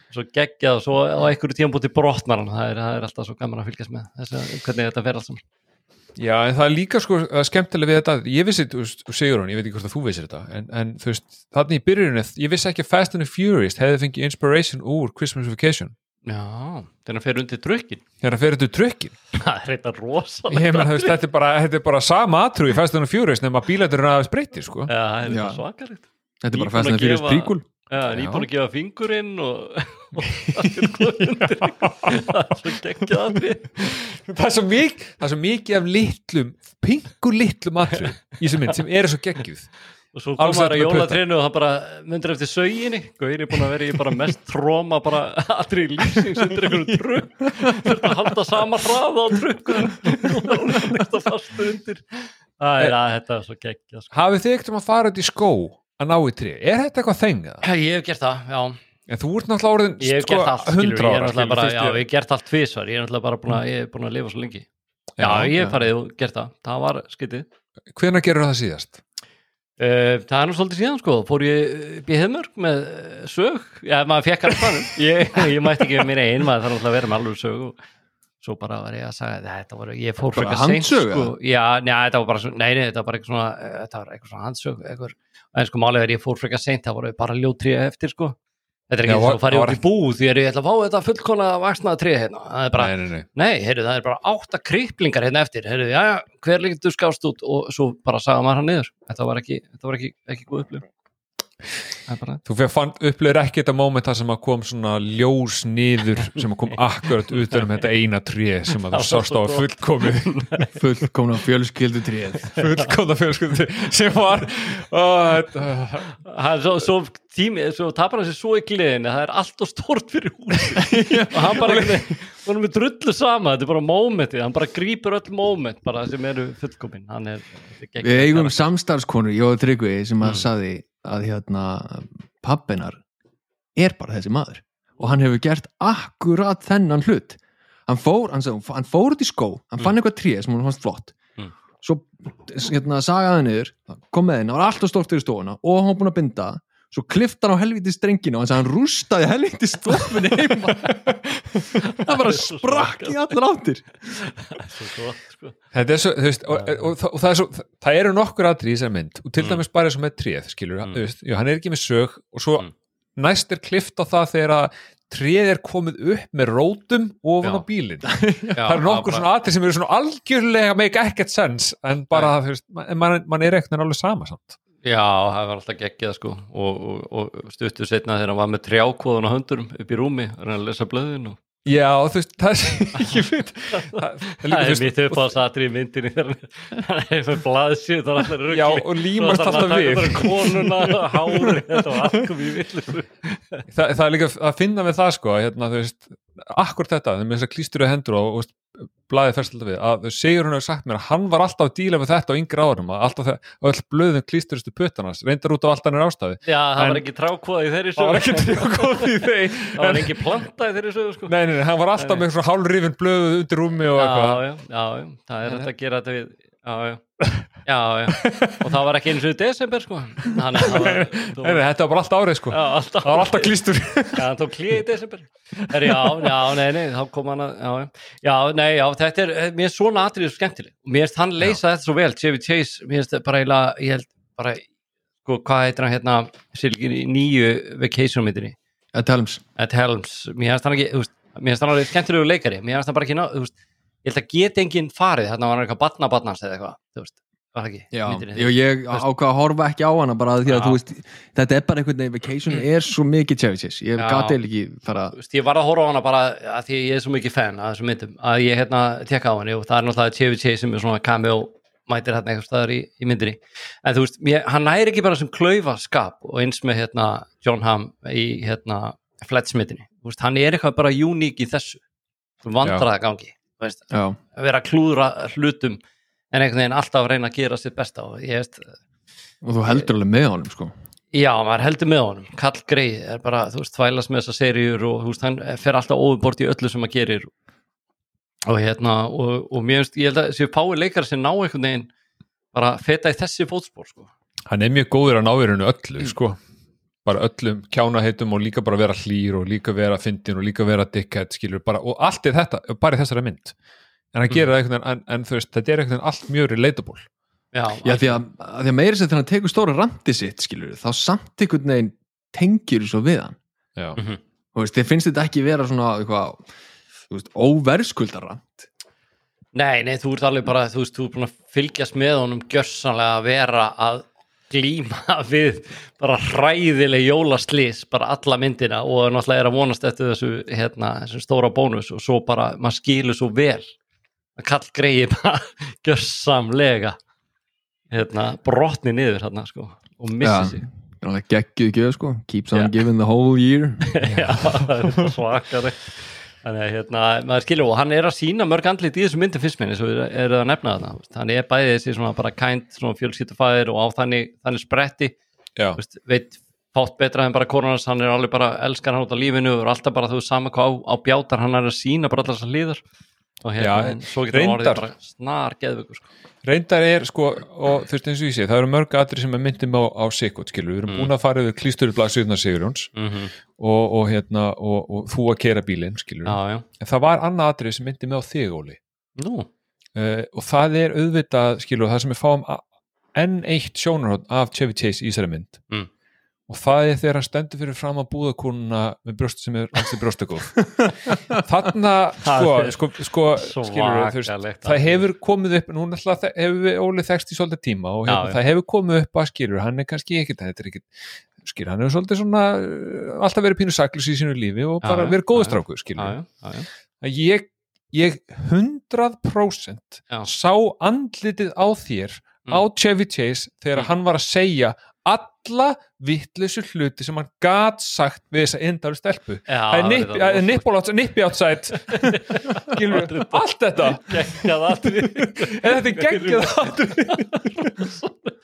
svo geggjað og svo á einhverju tíðanbúti brotnar hann, það er, það er alltaf svo gaman að fylgjast með þess að hvernig þetta fer alls saman. Já, en það er líka sko skemmtilega við þetta, ég vissi, Sigur ég veit ekki hvort að þú vissir þetta, en, en þú veist þannig í byrjunni, ég vissi ekki að Fast and the Furious hefði fengið inspiration úr Christmas Vacation. Já, þegar hann fer undir drukkin þegar það fyrir þetta trökkin það er þetta rosalega ég menn, þú veist, þetta er bara, þetta er bara sama atrú í Fast and the Furious nema bílætur er aðeins breytti, sko. Já, það er Já. þetta svakalegt. Þetta er bara að að fyrir gefa- príkul Já. nýbúin að gefa fingurinn og, það er svo geggjað atrið. það er svo mikið, það er svo mikið af litlum, pingur litlum atrú í þessu mynd sem eru svo geggjuð. Og svo kom það að jólatrénu og hann bara myndir eftir söginni. Gauðir er búin að vera í bara mest tróma bara allri í lýsings undir einhverjum trukk. Þurft að halda sama hraða á trukkunum. Og hún er þetta fastu undir. Það er að þetta er svo geggja sko. hafið þið ekkert um að fara út í skó að ná í tré, er þetta eitthvað þengað? Já, ég hef gert það, já en þú ert náttúrulega orðin ég hef sko, gert allt, skilur, 100 ég ára náttúrulega bara, já, ég hef gert allt tvisvar, ég er náttúrulega bara búin að, ég er búin að lifa svo lengi. Já, Já, ég hef farið og gert það, það var skytið hvenær gerur það síðast? Uh, það er nú svolítið síðan sko. Fór ég upp í hefmörk með uh, sög, já maður fekk hann þannig ég, ég mætti ekki með mér einn maður þarf náttúrulega að vera með alveg sög og svo bara var ég að sagja þetta var, ég fór Bara handsög, sko, já, njá, þetta var bara svo, nei, nei, þetta var bara eitthvað svona uh, þetta var eitthvað svona handsög eitthvað, en sko málið er ég fór frekar seint, það voru bara ljótrið eftir sko, þetta er ekki og farið var út í búð því er ég ætla að fá þetta fullkona vaksnaða trið hérna, það er bara nei, nei, nei. Nei, heyrðu, það er bara átta kriplingar hérna eftir, heyrðu, já, já, hver líkt þú skást út? Og svo bara sagði maður hann niður. Þetta var ekki, þetta var ekki, ekki góð bara Þú upplöður ekki þetta moment þar sem að kom svona ljós niður sem að kom akkurat utan um þetta eina tré sem að þú sást á fullkomið. Fullkomna fjölskyldu tríð fullkomna fjölskyldi sem var hann er svo, svo tími, svo tapar hann sér svo í gleðinu það er allt og stort fyrir húsi og hann bara hann er með drullu sama. Þetta er bara momentið, hann bara grípur öll moment bara sem eru fullkomin. Hann er, er Við eigum ég og Tryggvi sem að Mm. saði að hérna pappinar er bara þessi maður. Og hann hefur gert akkurat þennan hlut. Hann fór, hann, sagði, hann fór út í skó hann fann eitthvað tré sem hann fannst flott. Mm. svo hérna, sagaði hann niður kom með henni, það var alltaf stórt fyrir stofuna og hann var búin að binda svo klift hann á helviti strenginu og hann sagði hann rústaði helviti stofunni heima. Það bara sprakk í allar áttir. Sko. Þetta er svo, þú veist, og, og, og, og það, er svo, það eru nokkur aðri í þessar mynd og til dæmis bara eins og með tréð, skilur Mm. þú veist, jú, hann er ekki með sög og svo Mm. næst er klift á það þegar að tréð er komið upp með rótum ofan á bílinn. Það eru nokkur svona aðri sem eru svona algjörlega make ekkert sens en bara, þú veist, man, man, man er ekkert alveg sama samt Já, það var alltaf geggjað sko. Og, og, og stuttu setna þegar hann var með trjákvoðun á höndurum upp í rúmi og hann að lesa blöðin og Já, þú veist, það er ég veit það, það, er það mitt upp á satri í myndinni þegar hann er með blaðsíð það er alltaf rugli. Já, og límast alltaf við. konuna, hári, þetta var allt komið í villu það, það er líka að finna með það sko, hérna, þú veist, akkur þetta með þess að klýstur hendur og, og blaðið færst alltaf við, að segur hún hefur sagt mér að hann var alltaf að díla með þetta á yngri árum að alltaf og öll blöðin klýsturustu puttanars reyndar út á allt annir ástafi Já, það En- var ekki trákvoða í þeirri það var ekki koma í þeim það var ekki planta í þeirri sögu sko. Nei, nei, nei, hann var alltaf með svona hálfrifin blöðu undir rúmi og eitthvað. já, já, já, það er þetta að gera þetta við já, já, já, og það var ekki eins og desember sko. Þannig að það var, þú, nei, þetta var bara alltaf árið sko. Já, alltaf, það var alltaf klýstur já, hann tók klíð í desember. Er, já, já, nei, nei, þá kom hann að já, nei, já, þetta er mér er svona atrið skemmtileg. Mér finnst hann leysa þetta svo vel, Chevy Chase. Mér þetta bara eiginlega, ég held bara sko, hvað heitir hann hérna Silgin í nýju vacation myndinni? Ed Helms. Ed Helms, mér finnst hann ekki þú veist, mér finnst hann alveg skemmtilegu leikari. Mér finnst hann bara ekki ná, þú veist, ég held að geta enginn farið þarna var hann eitthvað batna batnans eða eitthvað þú veist, var það ekki? Já, ég, ég ákvað að horfa ekki á hana bara því að þú veist, þetta er bara einhvern veginn vacation er svo mikið Chase ég gati ekki fara Þú veist, ég var að horfa á hana bara að því ég er svo mikið fan að þessum myndum að ég hérna tekka á henni og það er náttúrulega Chase sem er svona cameo mætir hérna eitthvað staðar í, í myndinni. En þú veist, mér, hann næri ekki bara sem klaufa skap og eins með hérna John Hamm í hérna Fletch myndinni, þú veist, hann er eitthvað bara uník í þessu, vandraða gangi þú veist, að vera að klúðra hlutum en einhvern veginn alltaf að reyna að gera sitt besta og ég veist, og þú heldur alveg með honum sko. Já, maður heldur með honum. Kall Grey er bara, þú veist, þvælast með þessa seríur og þú veist, hann fer alltaf óvubort í öllu sem hann gerir. Og hérna, og, og mér veist, ég held að séu fáið leikar sem ná einhvern veginn bara feta í þessi fótspor, sko. Hann er mjög góður að náverinu öllu sko bara öllum kjánaheitum og líka bara vera hlýr og líka vera fyndin og líka vera dickhead skilur bara og allt er þetta, bara í þessari mynd. En hann gerir það einhvern veginn, en, en þú veist þetta er einhvern veginn allt mjög relatable. Já, Já, því að, að því að meira sér þegar hann tekur stóra randi sitt skilur, þá samt einhvern veginn tengir svo við hann. Já, Mhm. þú veist, þið finnst þetta ekki vera svona eitthvað, þú veist, óverðskuldarand Nei, nei, þú ert alveg bara, þú veist, þú ert búin að fylgjast með honum gjörsanlega að vera að glíma við bara hræðileg jólaslís bara alla myndina og náttúrulega er að vonast eftir þessu, hérna, þessu stóra bónus og svo bara, maður skilur svo vel að kall greiði bara gjörsamlega hérna, brotni niður hérna, sko, og missi sig. Geggjuð gjöð sko, keeps on Já. giving the whole year. Já, það er svakari Þannig að hérna, maður skilur og hann er að sína mörg andlit í þessu myndum fyrst minni svo er, er það að nefna þarna. Hann er bæðið þessi svona bara kænt svona fjölskyldufæðir og á þannig, þannig spretti. Veist, veit fátt betra en bara koronas, hann er alveg bara elskar hann út af lífinu og er alltaf bara þú veist sama hvað á, á bjátar hann er að sína bara allar þessar líður og hérna, Já, svo getur hann orðið bara snar geðvöku sko. Reyndar er sko og þú veist eins og ég sé, það eru mörg aðri sem er myndum á, á sikot, skilur, við erum búin að fara yfir klýsturblað Sigurnar Sigurjóns mm og, og hérna, og, og þú að kera bílinn, skilur. Já, já, en það var annað aðri sem myndi með á þig, Óli. Uh, og það er auðvitað skilur það sem við fáum enn eitt sjónarhótt af Chevy Chase í þessari mynd. Mm. Og það er þegar hann stendur fyrir fram að búðakúnuna með brjóst sem er ansi brjóstakóð þarna sko, er sko, sko skilur þú veist, það hefur komið upp nú náttúrulega þe- hefur við Óli þekst í svolítið tíma og hérna, já. það hefur komið upp að skilur hann er kannski ekkit, þetta er ekkit skilur, hann hefur svolítið svona uh, alltaf verið pínu saklus í sínu lífi og bara já, verið góðstráku skilur að ég, ég 100% Já. sá andlitið á þér Mm. á Chevy Chase þegar Mm. hann var að segja alla vittlusu hluti sem hann gat sagt við þessa indar stelpu. Það er nippi, outside Skilur, allt þetta. geggjað atrið en þetta er geggjað atriði.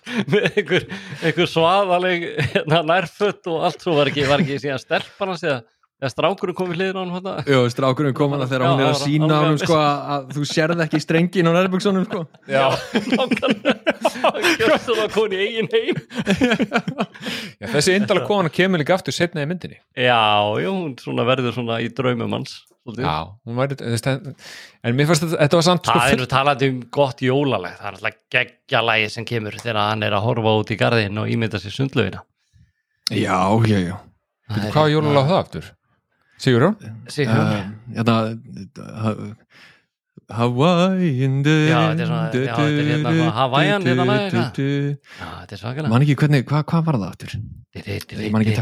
með einhver, einhver svaðaleg hérna, nærfött og allt svo. Var ekki, var ekki síðan stelpan hans eða eða strákurinn komið hliðin á hann hérna Jó, strákurinn kom hana þegar hún er að Já, sína já, honum já. sko að að þú sérð ekki strengin á nærbuksunum sko. Já, það að koni eigin heim. Já þessi indala kona kemur líka aftur setna í myndinni. Já, já, hún svona verður svona í draumum hans svolítið. Já, hún væri, þess, en mér fannst þetta, þetta var samt sko, Það er nú talandi um gott jólalegt það er alltaf geggjalagi sem kemur þegar hann er að horfa út í garðin og ímynda sér sundlaugina. Já, já, já. Það er hvað jólulega það aftur? Sigur Jón? Sigur, Hérna ha- Hawaii in the Já, þetta er svona- já, þetta er hérna svona Hawaiian, hérna lagið eitthvað. Já, þetta er svakalega. Man ekki hvernig, hvað, var það aftur? Ég man ekki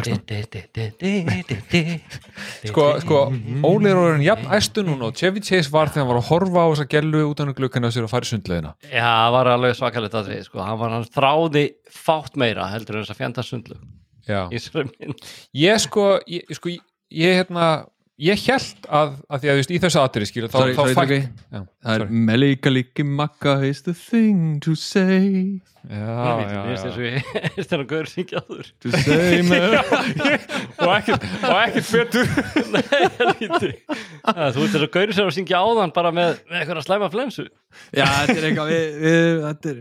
Sko, sko Óli er orðin jafn æstu núna og Chevy Chase var þegar hann var að horfa á þessa gellu út af glukkana sér og fara í sundlegina Já, það var alveg svakalegt að því sko. hann, var, hann þráði fátt meira heldur en þess að fjanda sundlu Já, ég sko ég, sko, ég, hérna ég held að, að því að þú veist, í þessu atrið skilur þá. Já, Það er. Melika Liki Makka is the thing to say Ég já, veist þess að ég er þennan gaur syngja áður To say me og ekkert og betur. Þú ert þess að gaur sem syngja áðan bara með, eitthvað slæma flensu. Já, þetta er eitthvað við, við, þetta er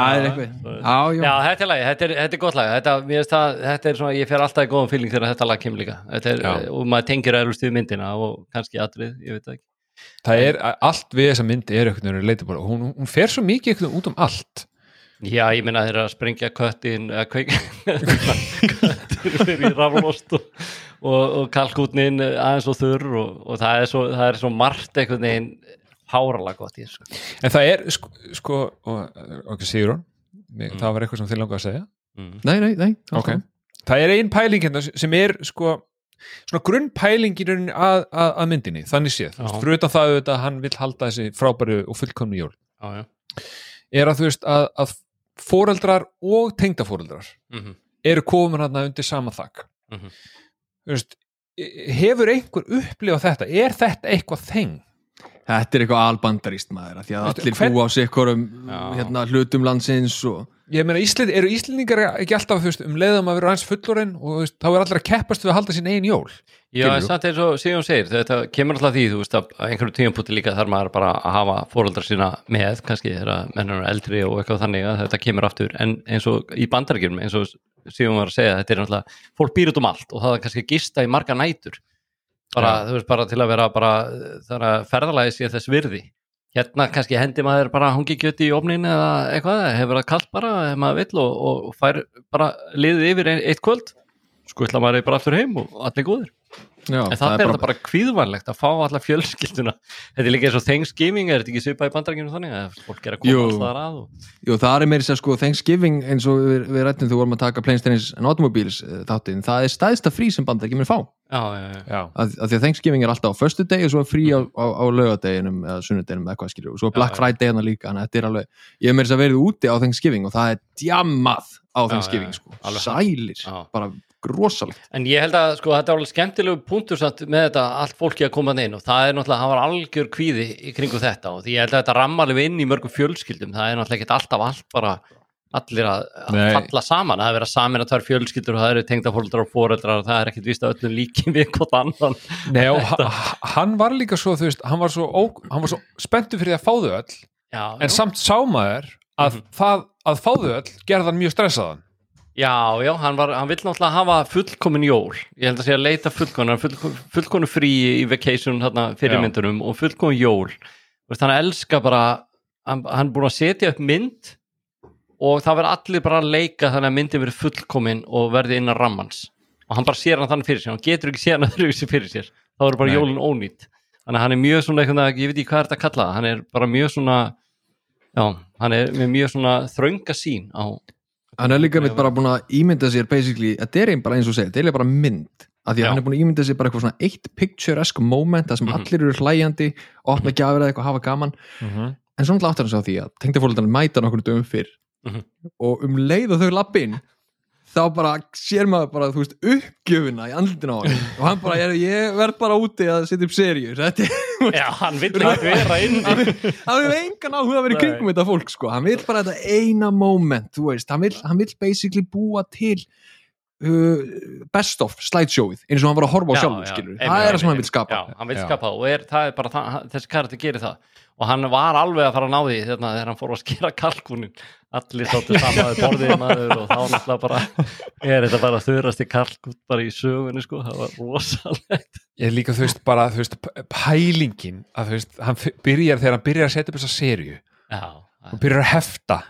er eitthvað Já, þetta er lagi, þetta er, þetta er gott lag. Þetta, er svona, ég fer alltaf í góðan fíling þegar þetta lag kemur líka. Er, og maður tengir eðlust við myndina og kannski atrið, ég veit ekki. Það er, allt við þessa mynd er bara, hún, hún fer svo mikið veginn út um allt Já, ég meina þeir eru að sprengja köttin eða kveik köttin fyrir í raflost og, og, og kalkútnin aðeins og þurr og, og það, er svo, það er svo margt einhvern veginn háralega gott í þessu. En það er sko, sko og, ok, Sigur mm. það var eitthvað sem þið langar að segja. Nei, nei, nei ok, það er ein pæling hérna sem er sko svona grunnpælingin að, að, að myndinni þannig séð, fyrir utan það auðvitað að hann vill halda þessi frábæru og fullkomnu jól. Já, já. Er að þú veist að, að foreldrar og tengdafóreldrar Mhm. eru komin hann undir sama þakk Mhm. þú veist hefur einhver upplifað þetta er þetta eitthvað þeng Þetta er eitthvað albandaríst maður af Því að Veistu, allir hvern- búa á sikkorum Já. hérna, hlutum landsins og ég meina Ísland, eru Íslendingar ekki alltaf veist, um leiðum að vera aðeins fullorinn og veist, þá er allir að keppast við að halda sín eigin jól Já, en samt eins og Sigjón segir, þetta kemur alltaf því, þú veist, að einhverjum tíðanpúti líka þarf maður bara að hafa fóreldra sína með, kannski þegar mennur eru eldri og eitthvað þannig að þetta kemur aftur, en eins og í bandarækjum, eins og Sigjón var að segja, þetta er náttúrulega, fólk býr út um allt og það er kannski gista í marga nætur, bara, þú veist, bara til að vera bara, Hérna kannski hendi maður bara hangi kjöti í ofnin eða eitthvað, hefur það kallt bara ef maður vill og, og fær bara liðið yfir ein- eitt kvöld, skutla maður bara aftur heim og allir góðir. já, En það er þetta bara kvíðvænlegt að fá alla fjölskylduna. Þetta er líka eins og Thanksgiving er þetta ekki svipað í bandrækjum þannig? Að fólk er að koma Jú. alls þar að og... Jú, það er meiri sér sko Thanksgiving eins og við, við rættum þú vorum að taka Planes, Trains and Automobiles eh, þáttinn, það er stæðsta frí sem band ekki mér fá. Já, já, já, já, að, að því að Thanksgiving er alltaf á föstu degi og svo er frí á, á, á laugardeginum eða sunnudeginum eða hvað skilur og svo er Black Já, já. Friday hérna líka að er alveg, ég hef meiri sér verið úti á Thanksgiving og það er djammað á Já, Thanksgiving sko, Alveg sælir. Já. bara rosalegt. En ég held að sko, þetta er alveg skemmtilegu punktur samt, með þetta allt fólki að koma inn og það er náttúrulega, það var algjör kvíði í kringu þetta og því ég held að þetta ramma alveg inn í mörgum fjölskyldum, það er náttúrulega ekki alltaf allt bara allir að, falla saman, það er verið að samin að tvær fjölskyldur og það eru tengdafóldrar og fóreldrar og það er ekkit víst að öllum líki við hvort annan. Nei, og ha- hann var líka svo þú veist, hann var svo, svo spenntu fyrir að fá þau öll Já, en samt sá maður að Mhm. það að fá þau öll gerði hann mjög stressaðan Já, já, hann, var, hann vill náttúrulega hafa fullkomin jól. Ég held að sé að leita fullkomin full, fullkomin frí í vacation þarna, fyrirmyndunum og fullkomin jól. Veist, hann elska bara hann, hann búin að setja upp mynd og það verður allir bara að leika þannig að myndin verður fullkomin og verði innan rammans. Og hann bara sér hann þannig fyrir sér hann getur ekki séð hann öðruvísi fyrir sér. Þá eru bara Nei. jólin ónýtt þannig að hann er mjög svona, ég veit ekki hvað er þetta að kalla það hann er bara mjög svona já, hann er með mjög svona þrönga sín á hann er líka mitt bara búin að ímynda sér basically, þetta er einn bara eins og segja, þetta er bara mynd. Af því að hann er búin að ímynda sér bara eitthvað svona eitt picturesque moment það sem Mhm. allir eru hlæjandi opna gjafir eða eitthvað hafa gaman. En svona áttar hann sig á því að tengdafóldarinn mæta nokkur dögum fyrr. Mhm. og um leið og þau lappin þá bara sér maður bara þú veist uppgjöfuna í andlutin á hann og hann bara, ég, ég verð bara úti að setja upp seríur þetta er Já, hann vill ekki vera inn hann vil- vil engan áhuga að vera í kringum þetta fólk sko, hann vil bara þetta eina moment þú veist, hann vil, hann vil basically búa til uh, best of slideshowið eins og hann var að horfa á Já, sjálfur já, skilur það er það sem hann vil skapa. Já, hann vil skapa og er, það er bara það, þessi karakter gerir það og hann var alveg að fara að ná því þarna, þegar hann fór að skera kalkunin allir þáttu samaði borðið maður og þá náttúrulega bara er þetta bara þurrasti kalkun bara í sögunni sko, það var rosalegt. Ég er líka þú veist bara þú veist, pælingin að þú veist, hann byrjar þegar hann byrjar að setja upp þessa já, og byrjar að hefta.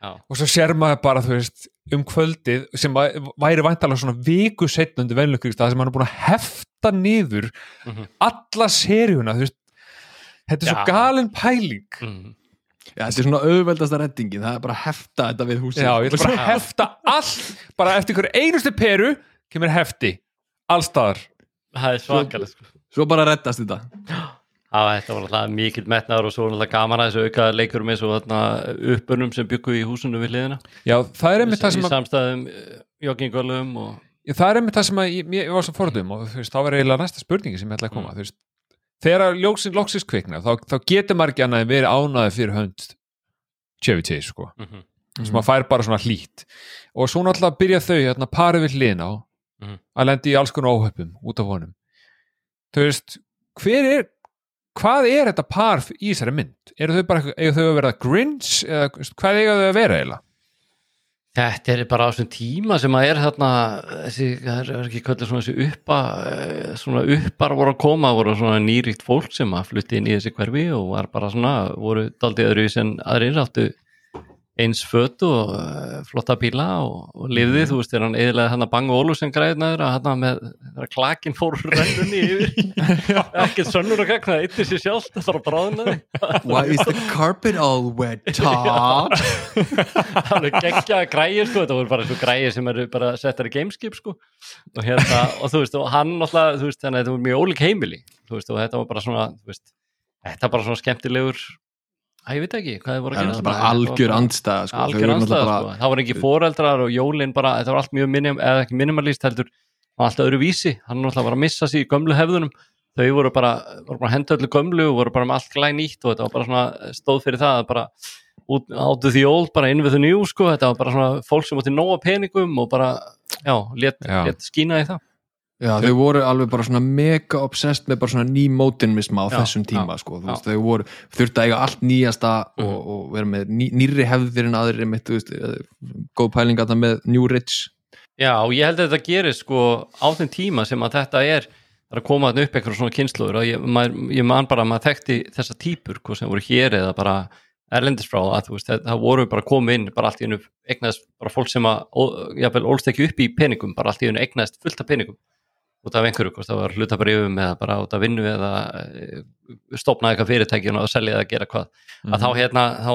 Já, og svo sér maður bara þú veist um kvöldið sem væ- væri væntalega svona viku setna undir venlökkrikstað sem hann er búin að hefta niður Mhm. alla seríuna þú veist þetta er svo galin pæling. Mm, Já, þetta er svona auðveldasta reddingin það er bara að hefta þetta við húsið. Já, ég ætla bara að hefta allt bara eftir einhverju einustu peru kemur hefti allstaðar það er svakalegt sko. svo bara reddast þetta. Já, þetta var alltaf mikill metnaður og svo var alltaf gaman að þessu auka leikurum eins og þarna uppbörnum sem byggu í húsinu við hliðina. Já, það er einmitt það sem í að samstæðum joggingölum og Já, það er einmitt það sem að ég, ég var svo forðum og þú veist, þá var eiginlega næsta spurningi sem ég ætla að koma. Þú veist, þegar að ljóksin loksins kvikna þá, þá getur maður ekki annað en verið ánaði fyrir hönd Chevy Chase sko Mhm. sem að fær bara svona hlýtt og svo náttúrulega byrja þau hérna, parið við hlýna á Mhm. að lendi í alls konar óhöppum út af honum þú veist, hver er hvað er þetta par í þessari mynd? eru þau bara, eiga þau að vera Grinch eða hvað eiga þau að vera eiginlega? Þetta er bara á þessum tíma sem að er þarna, þessi, það er ekki kallið svona þessi uppa, eh, svona uppar voru að koma, voru svona nýríkt fólk sem að flutti inn í þessi hverfi og var bara svona, voru daldið öðru sem aðrir áttu eins fötu og uh, flotta bíla og, og lifði, þú veist, þegar hann eðilega hann að banga Ólusen græðnaður að hann með klakin fór rennunni yfir. Ekkert sönnur og gegn það eittir sér sjálf, það þarf að bráðna. Why is the carpet all wet, Todd? alveg geggja græðir sko, þetta voru bara svo græðir sem eru bara settar í gameskip sko. Og hérna, og þú veist, og hann náttúrulega, þú veist, þannig að þetta voru mjög ólík heimili. Þú veist, og þetta var bara svona, þú veist þetta var bara svona skemmtilegur að ég veit ekki, hvað þið voru Það að er gera náttúrulega bara algjör andstæða sko. Algjör náttúrulega sko. það voru ekki foreldrar og jólin bara, þetta var allt mjög minim, eða ekki minimalist heldur, það var alltaf öðru vísi hann var að missa sig í gömlu hefðunum. Þau voru bara, voru bara að henda öllu gömlu og voru bara með allt glæn nýtt og þetta var bara svona stóð fyrir það að bara út, áttu því old, bara inn við þau njú sko, þetta var bara svona fólk sem átti nóga peningum og bara, já, let skína í það Já, þau voru alveg bara svona mega obsessed með bara svona nýmótinmisma á Já, þessum tíma, já, sko, þú veist, þau voru þurfti að eiga allt nýjasta Mhm. og, og vera með ný, nýrri hefðir en aðrir mitt, þú veist, eh, góð pæling að það með New Rich. Já, og ég held að þetta gerist sko á þeim tíma sem að þetta er það er að koma upp eitthvað svona kynsluður og ég, maður, ég man bara að maður þekkti þessa típur hvað sem voru hér eða bara erlendis frá að þú veist, það, það voru bara komið inn bara allt í hennu egnaðist bara fólk sem að jafnvel ólst ekki upp í peningum bara allt í hennu egnaðist fullt af peningum út af einhverju, hvort það var hlutabrifum eða bara út af vinnu eða eh, stofnaði eitthvað fyrirtækjun og selja eða gera hvað. Að þá hérna, þá,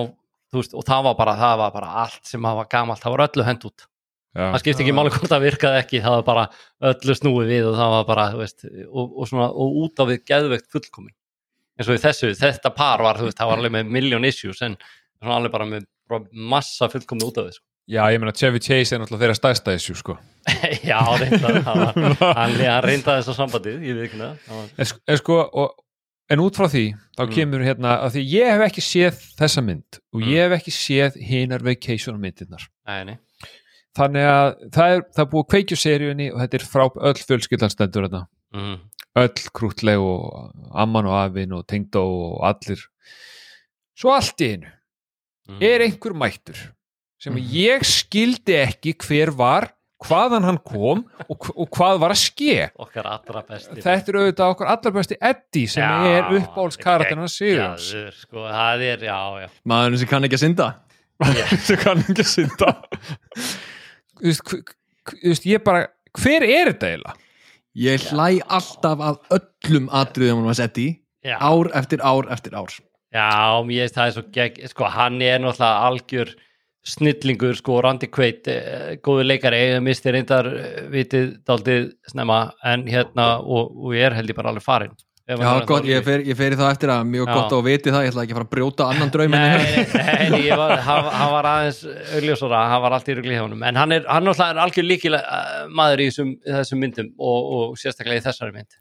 þú veist, og það var bara það var bara allt sem var gamalt það var öllu hend út. Já. það skipti ekki máli hvort það virkaði ekki það var bara öllu snúið við og það var bara þú veist, og, og, svona, og út á við geðveikt fullkomin. Eins og í þessu, þetta par var þú veist, það var alveg með million issues en svona alveg bara með massa fullkomin út af við sko. Já, ég meina Chevy Chase er náttúrulega þeirra stærsta issue sko. já, reynda hann, hann reynda þess að sambandið, ég veit ekki var, en, sk- en sko og, en út frá því, þá Mm. kemur hérna að því ég hef ekki séð þessa mynd og Mm. ég hef ekki séð hinar vacation myndirnar nei, þannig að það er, það er búið að kveikju seríunni og þetta er frá öll fjölskyldan stendur þetta mm, öll krútleg og amman og afinn og tengdó og allir svo allt í einu mm. er einhver mættur sem ég skildi ekki hver var hvaðan hann kom og, og hvað var að ske. Okkar allra besti þetta er auðvitað okkur allar besti Eddie sem Já, er karakterina Sigurjóns geggjaður, sko, það er, já, já. Maðurinn sem kann ekki að synda. Sem kann ekki að synda. Þú veist, ég bara hver er þetta eiginlega? ég hlæ alltaf að öllum atriðum hann var sett í ár eftir ár eftir ár. Já, mér veist það er svo gegg, sko, hann er náttúrulega algjör snillingur, sko, Randy Quaid, eh, góður leikari, ég misti reyndar eh, vitið daldið snemma, en hérna, og, og ég er held ég bara alveg farin. Hann Já, er gott, ég fer, ég fer í það eftir að mjög Já. gott að viti það, ég ætla ekki að fara að brjóta annan draumin Nei, nei, var, hann, hann var aðeins augljósara, hann var allt í rugli hjá honum, en hann er, hann er algjör líkilega maður í þessum, þessum myndum og, og sérstaklega í þessari mynd.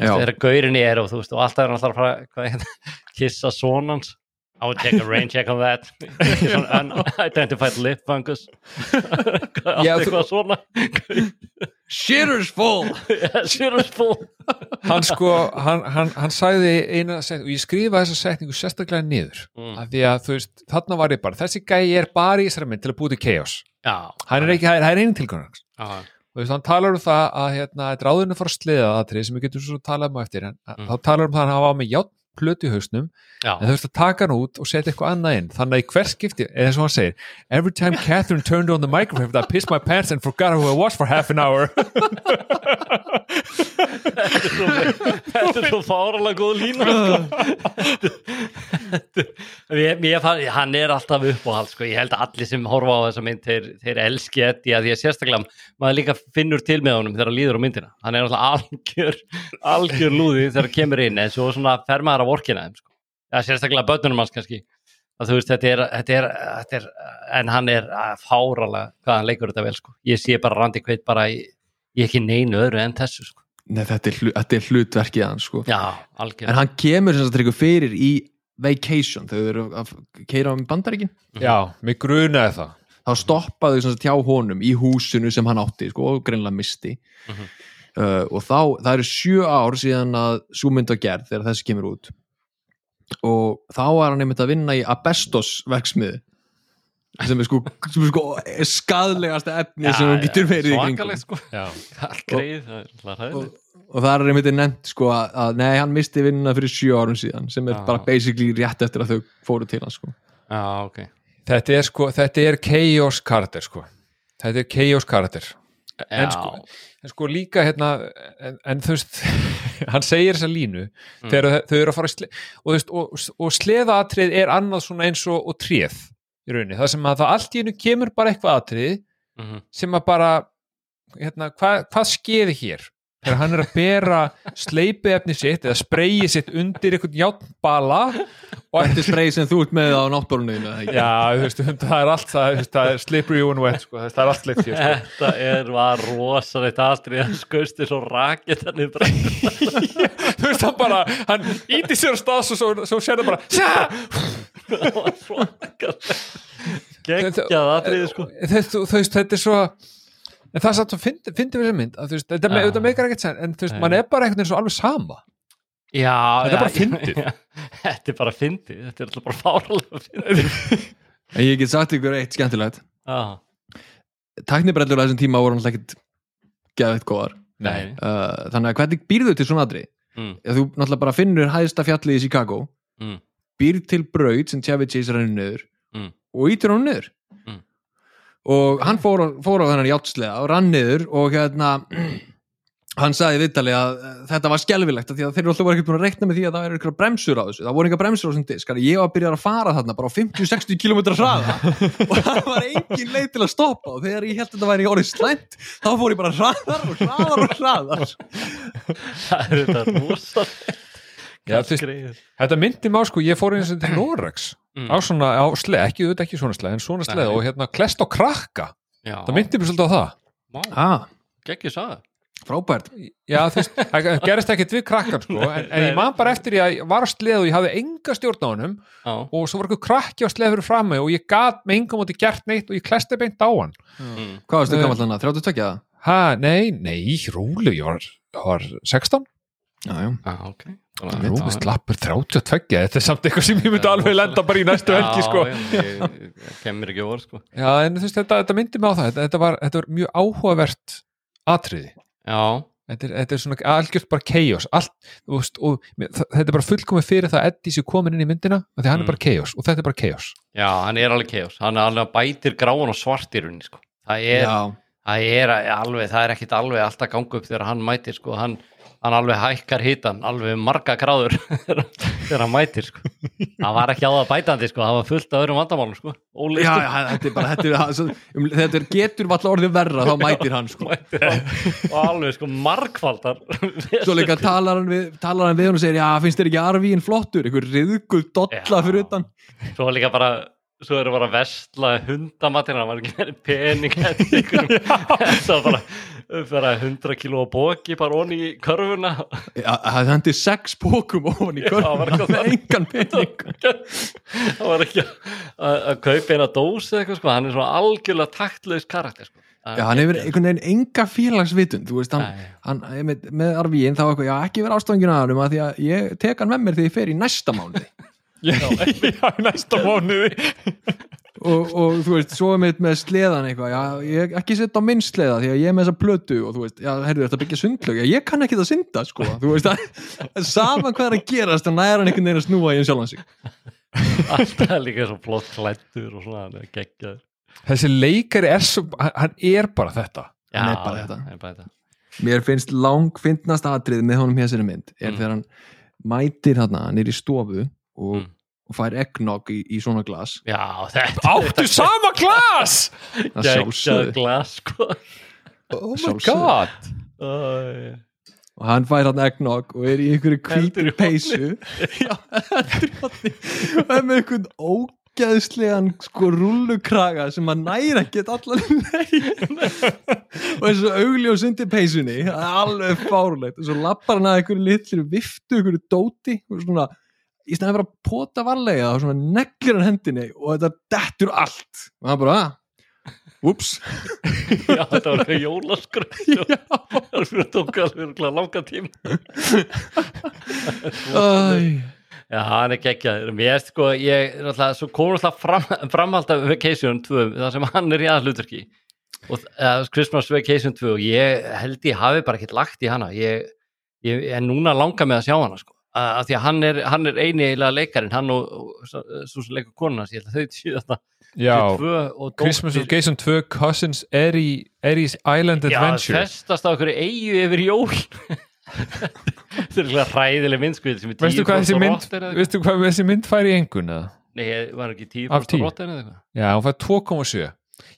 Þegar gaurinni er og þú veist og alltaf er hann alltaf að fara það, kissa sonans I would take a rain check on that. Unidentified lip fungus. Já, þú- eitthvað svona Shitter's full. Shitter's full. Hann sko, hann, hann, hann sagði eina setningu, og ég skrifa þessa setningu sérstaklega niður, Mm. af því að þú veist þarna var ég bara, þessi gæi er bara í mynd til að búti chaos, Já, hann er ekki það er- það einu tilgangur hans. Já, og þú veist, hann talar um það að hérna, þetta er áðurinn að fara að sleða aðtrið sem við getum svo talað um á eftir en Mm. þá talar um það að hann hafa með játn plötu í hausnum já. en þú veist að taka hann út og setja eitthvað annað inn þannig að í hver skipti, eða eins og hann segir every time Catherine turned on the microphone I pissed my pants and forgot who I was for half an hour Þetta er svo fáralega góð lína sko. mér, fann, Hann er alltaf uppáhald sko. Ég held að allir sem horfa á þessa mynd þeir, þeir elski Eddie að því að sérstaklega maður líka finnur til með honum þegar hann líður á myndina hann er alltaf algjör algjör lúði þegar hann kemur inn en svo svona fer maður að vorkina þeim sko. ja, sérstaklega börnunum hans kannski veist þetta er, þetta er, þetta er en hann er fáralega hvað hann leikur þetta vel sko. ég sé bara Randi Kveit bara í, í ekki neinu öðru en þessu sko. Nei, þetta er, þetta er hlutverkið hans sko. já, algjör en hann kemur sem sagt ykkur fyrir í vacation, þau eru að keira á bandaríkin, já, mig grunaði það. Þá stoppaðu sem sagt hjá honum í húsinu sem hann átti sko, og greinlega misti Mhm. uh, og þá, það eru sjö ár síðan að sú mynd var gerð þegar þessi kemur út. Og þá var hann einmitt að vinna í Abestos verksmiðu sem er sko, sem er sko skadlegasta efni sem hún getur verið í kringum sko já. allt greið, er og, hræðilegt og það er einmitt nefnt sko að, að nei, hann misti vinnuna fyrir sjö árum síðan sem er Já. bara basically rétt eftir að þau fóru til hann sko já, ok þetta er sko, þetta er chaos karakter sko þetta er chaos karakter en Já. sko, en sko líka hérna en, en þú veist hann segir þessa línu Mm. þegar þau- þau eru að fara að sle, og, og, og sleðaatrið er annað svona eins og, og tréð í rauninni, það sem að það allt í hennu kemur bara eitthvað atrið Mhm. sem að bara hérna, hvað, hvað skeiði hér þegar hann er að bera sleipiefni sitt eða spreyið sitt undir einhvern játnbala og Þetta er spreið sem þú ert með á ekki? Já, þú veist, það er allt það, það er slippery and wet, sko, það er allt sleipt hér, sko. Þetta er, var rosalegt aldrei að skausti svo rakið þannig bara Þú veist, hann bara, hann íti sér á stað svo, svo, svo sér það bara, sjá! Geggjað atriði sko. Þú veist, þetta er svo, en það er satt svo fyndi fyndi við þessa mynd, að þú veist, þetta, þetta meikar ekkert sen, en þú veist, mann er bara einhvern veginn svo alveg sama. Já, Þetta er já, bara fyndið. Þetta er bara fyndið, þetta er alltaf bara fáralega fyndið. En ég get sagt ykkur eitt skemmtilegt. Já, Tæknibrellur á þessum tíma voru náttúrulega ekkit geðveitt góðar. Nei. Uh, Þannig að hvernig býrðu til svona aðri? mm, Þú náttúrulega bara finnur hæðsta fjallið í Chicago mm, býr til braut sem Chevy Chase rennur niður Mm. og ítur hann niður. Mm. og hann fór, fór á þennan játslega og rann niður og hérna hann sagði viðtali að eh, þetta var því að þeir eru alltaf voru ekkert búin að reikna með því að það eru ykkur bremsur á þessu, það voru ykkur bremsur á þessum disk. Ég var að byrja að fara þarna bara á 50-60 km hraða og það var engin leið til að stoppa. Og þegar ég held að þetta væri orðið slæmt þá fór ég bara hraðar og hraðar og hraðar. Það er þetta rosalegt Já, Greið. þetta myndi má, sko, ég fór eins og til Norex Mm. á svona, á sleð, ekki, auðvitað ekki svona sleð, en svona sleð Nei. og hérna, klest á krakka, Já, það myndi mér svolítið á það. Ah, geggjur saga frábært Já, þú veist, það gerist ekkert við krakkan, sko, en, en ég man bara eftir ég að ég var á sleð og ég hafði enga stjórn á honum Já, og svo var eitthvað krakki á sleð fyrir frammi og ég gat með engum átti gert neitt og ég klesti beint á hann. mm, Hvað varstu Eh. gammal þannig? 32 eða? Ha, nei, nei, rólu, ég var, var 16, Já, já. Já, ok Rúmi slappur 32, þetta er samt eitthvað sem ég myndi alveg lenda bara í næstu helgi, sko. Kemur ekki orð sko. Já, en veist, þetta, þetta myndi mig á það, þetta, var, þetta var mjög áhugavert atriði. Já, Þetta er, þetta er svona algjört bara veist, og þetta er bara fullkomið fyrir það að Eddie sé komin inn í myndina því að hann Mm. er bara chaos og þetta er bara chaos. Já, hann er alveg chaos. Hann er alveg bætir gráan og svart í rauninni sko. Það er, það er alveg, það er ekkit alveg alltaf ganga upp þegar hann mætir sko. Hann, hann alveg hækkar hitan alveg marga gráður þegar hann mætir sko. Það var ekki á það bætandi sko, það var fullt af öðrum vandamálum sko. Já, já, þetta er bara þetta, er, um, þetta er, getur valla orðið verra þá mætir hann sko. mætir og alveg sko margfaldar svo líka talar hann við, talar hann við hann og segir já, finnst þér ekki arvíin flottur? Einhver riðguð dolla Já. fyrir utan. Svo líka bara svo eru bara að vestla hundamatir hann var ekki verið pening þetta var bara bara 100 kíló bóki bara onni í körfuna. Það hendi sex pókum ofan í Já, það var körfuna engan pening. Það var ekki að að kaupa eina dós eða eitthvað sko, hann er svona algjörlega taktlaus karakter sko. Já, hann hefur einhvern veginn enga félagsvitund þú veist, hann, hann með, með arvíin þá eitthvað, já, ekki vera ástofangin að hann að því að ég tek hann með mér þegar ég fer í næsta mánuði. Já, já, í næsta mánuði og, og þú veist, svo er mitt með sleðan eitthvað, já, ég ekki setja á minn sleða því að ég er með þessa plötu og þú veist, já, heyrðu þetta byggja sundlög, já, ég kann ekki það synda sko, þú veist, að saman hvað er að gerast, þannig er hann einhvern veginn að snúa í en sjálfan sig alltaf líka svo flott klættur og svona, er geggjaður Þessi leikari er svo, hann er bara þetta Hann er bara þetta. er bara þetta. mér finnst lang fyndnast atrið með honum hér sér mynd, er Mm. þegar hann mætir hann, hann er í stofu og, Mm. Og fær eggnog í, í svona glas. Já, þetta Áttu sama glas? Það geggjað sjálfsögðu. glas sko. Oh my Sjálfsögðu. god. Æ, og hann fær hann eggnog og er í einhverju Heldur í peysu. Já, heldur í hotni og er með einhvern ógeðslegan sko rullukraga sem hann næra ekkert allan neginn og svo augljós undir peysunni. Það er alveg fárlegt og svo lappar hann að einhverju litlu viftu einhverju dóti. Og svona í stæðan fyrir að pota varlega og svona neglir hann hendinni og þetta dettur allt og hann bara, ups já, þetta var eitthvað jólaskröð já, það fyrir að tóka alveg langan tím Já, hann er geggjaður. Mér er sko, ég, náttúrulega, svo komur alltaf fram, framhald af Vacation 2, þar sem hann er í aðhlutverki og uh, Christmas Vacation 2 og ég held ég hafi bara ekkert lagt í hana. Ég, ég er núna langa með að sjá hana, sko. Af því að hann er, hann er eini eiginlega leikarinn, hann og, og svo sem leikur konuna, ég held að þau tíu þetta. Já, Christmas dóttir- Vacation 2 Cousins Eri, Eri's Island Já, Adventure festast á okkur eigu yfir jól. Þetta er eitthvað hræðileg myndskvið Veistu hvað þessi 10% mynd þessi mynd fær í engun eða? Nei, var ekki 10% Af 10? rotter eða eitthvað. Já, hún fær 2,7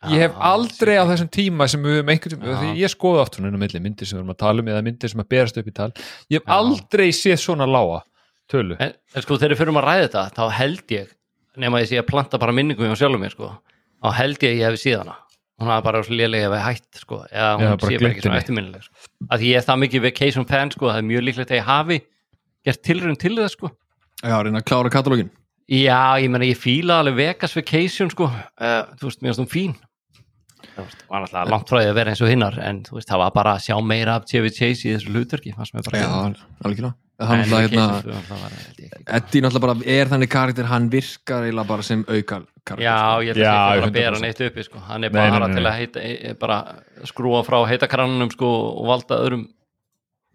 Ég hef Ah, aldrei á þessum tíma sem við höfum einhvern tíma, því ég skoða oft milli myndir sem við erum að tala um eða myndir sem að berast upp í tal. Ég hef Já. aldrei séð svona lága tölu. En, en sko þegar við fyrir að ræða þetta þá held ég, nema ég sé að planta bara minningum hjá sjálfum mér sko þá held ég að ég hef séð hana. Hún hafa bara ef ég hætt sko eða hún Já, sé bara ekki svona eftirminnileg sko. að því ég er það mikið vacation fan sko það er mjög líklegt að ég hafi gert tilraun til það sko. Já, að já, ég meina ég fíla alveg Vegas vacation sko uh, þú veist, mér finnst hún fín það var náttúrulega langt frá því að vera eins og hinnar en þú veist, það var bara að sjá meira af Chevy Chase í þessu hlutverki fannst mér bara já, alveg hann náttúrulega hérna Vacation 2 það var, held ég, ekki. Eddie náttúrulega bara er þannig karakter hann virkar eiginlega bara sem auka karakter Já, sko. ég held að það er að 100%. bera neitt uppi sko. hann er Nei, bara nei, til nei. að heita, e, bara skrúa frá heita kranunum sko, og valda öðrum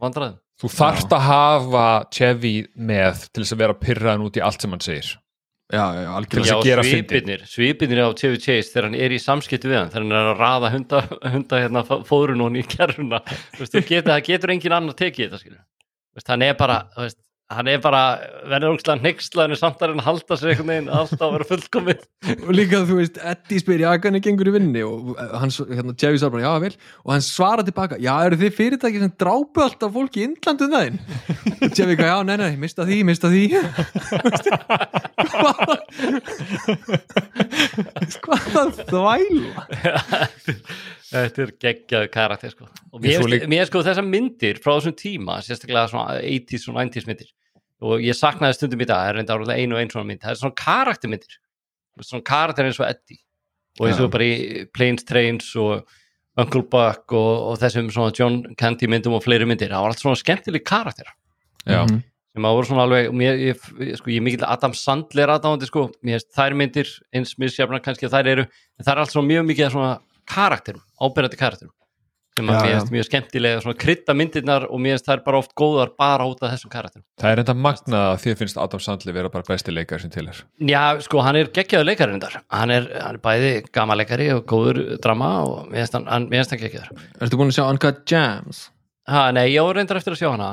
vandræðum Þú þarft að hafa Chevy með til þess að vera pyrraðan út í allt sem hann segir já, já, Til algjörlega. Þess Já, að gera fyndið. svipirnir, svipirnir á Chevy Chase þegar hann er í samskipti við hann þegar hann er að raða hunda, hunda hérna, fóðrun og í veist, þú getur, það getur engin annar tekið þetta hann er bara þú veist, hann er bara, verður ógstlega nexlaðinu samt að hann halda sér einhvern veginn alltaf að vera fullkomið og líka þú veist, Eddie spyr já, hvernig gengur í vinni og hann, hérna, Jerry svar bara, já, vel. Og hann svarar tilbaka, já, eru þið fyrirtæki sem drápu alltaf fólki í Indlandum þaðinn og Jerry, já, nei, nei, mista því, mista því. Hvað hvað þvæla? Þetta er geggjaðu karakter sko. og Ég mér, líka- mér sko þessar myndir frá þessum tíma sérstaklega svona 80s og 90s myndir og ég saknaði stundum í dag það er reynda árlega einu og einu svona mynd. Það er svona karaktermyndir. Þú veist, svona karakter eins og Eddie. Og eins og bara í Planes, Trains og Uncle Buck og, og þessum svona John Candy myndum og fleiri myndir. Það var allt svona skemmtileg karakter. Já, Mhm. sem að voru svona alveg mér, ég, ég- sko, ég er mikill Adam Sandler aðdáðandi sko, mér finnst þær myndir eins misjafna kannski að þær eru. En það er allt svona mjög mikið af svona karakterum ábyrjandi karakterum sem að mér finnst mjög skemmtilega svona krydda myndirnar og mér finnst þær bara oft góðar bara út af þessum karakterum. Það er enda magnað að þið finnst Adam Sandler vera bara besti leikar sem til er. Já, sko, hann er geggjaður leikarinn þar hann er, hann er bæði gama leikari og góður drama og mér finnst hann, hann, geggjaður. Ertu búin að sjá Uncut Gems? ha, Nei, ég var reyndar eftir að sjá hana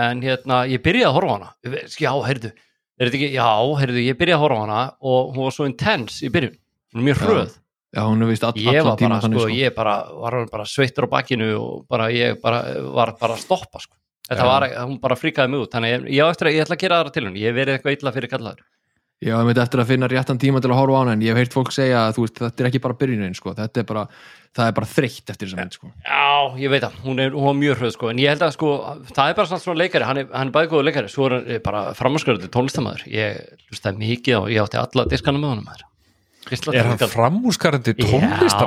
en hérna, ég byrjaði að horfa hana. Já, heyrðu, er þetta ekki, já, heyrðu ég byrjaði að horfa hana og hún var svo intense í byrjun, er mjög hröð Já, hún er vist all, allan tíma bara, þannig sko, sko. ég bara var bara sveittur á bakkinu og bara, ég bara, var bara að stoppa, sko þetta Já. var, hún bara fríkaði mig út þannig ég, ég, eftir að, ég ætla að gera aðra til hún, ég verið eitthvað illa fyrir kallaður Já, ég myndi eftir að finna réttan tíma til að horfa á hana en ég hef heyrt fólk segja að þú veist, þetta er ekki bara byrjunin sko. þetta er bara, það er bara þreytt eftir þessa mynd sko. Já, ég veit það, hún er, hún var mjög hröð sko, en ég held að sko, það er bara svona, leikari, hann er, hann er bæði góður leikari, svo er hann bara framhanskarandi tónlistamæður, ég hlustaði mikið og ég átti alla diskana með honum maður. Er hann tónlistar- framúskarandi Já,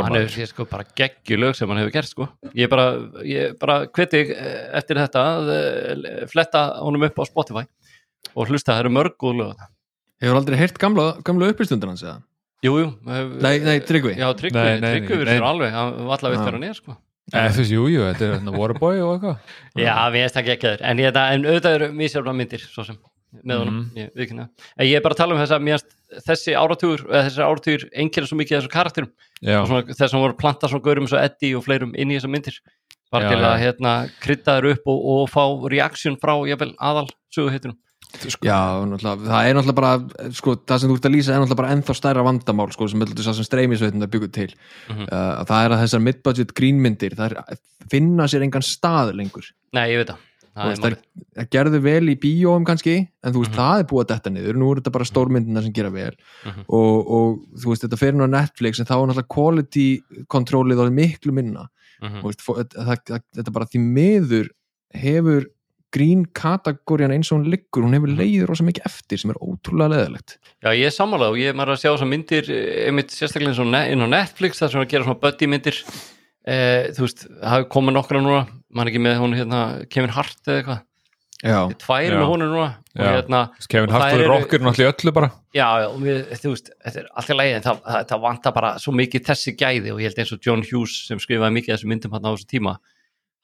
hann hefur sko bara geggjulög sem hann hefur gert sko. Ég bara, ég bara hveti eh, eftir þetta að eh, fletta honum upp á Spotify og hlusta, það eru mörg góð lög. Hefur aldrei heyrt gamla, gamla uppistundur hans eða? Jú, jú. hef- Nei, nei, Tryggvi Já, Tryggvi, Tryggvi verður nei. alveg, hann var allaveg Já. eftir hann er sko. Þú veist, jú, jú, þetta er hérna Waterboy og eitthvað Já, mér finnst það ekki ég, en auðvitað eru mísjálfna myndir svo sem með honum, Mhm. ég, viðkynna. en ég er bara að tala um þess að finnst þessi áratugur eða þessi áratugur einkennir svo mikið þessu karakterum Já, þess að voru planta svona gaurum svo Eddie og fleirum inn í þessar myndir bara Já, til að já. hérna, krydda þær upp og, og fá reaksjón frá aðal söguheitunum Já, náttúrulega, það er náttúrulega bara sko, það sem þú ert að lýsa er náttúrulega bara ennþá stærra vandamál sko, sem að streymisveitin að byggja til Mhm. uh, það er að þessar mid-budget grínmyndir það er, finna sér engan stað lengur Nei, ég veit það veist, það, það gerðu vel í bíóum kannski en þú veist, Mhm. það er búið að detta niður nú er þetta bara stórmyndina sem gera vel Mhm. og, og þú veist, þetta fer nú á Netflix en þá er náttúrulega quality controlið alveg miklu minna Mhm. og veist, það, það, það, þetta bara því miður hefur grín kategórian eins og hún liggur, hún hefur Mhm. leiður rosa mikið eftir sem er ótrúlega leðilegt Já, ég er sammálað og ég er að sjá þessar myndir eh, einmitt sérstaklega og inn á Netflix það er svona að gera svona buddy myndir eh, þú veist, það komið nokkra núna mann ekki með hún hérna Kevin Hart eða eitthvað, Já, tvær með honum núna og hérna Kevin Hart og rocker náttúrulega í öllu bara. Já, já, og við, þú veist, þetta er allt í lagi en það, það, það vantar bara svo mikið þessi gæði og ég held eins og John Hughes sem skrifaði mikið af þessum myndum hann á þessu tíma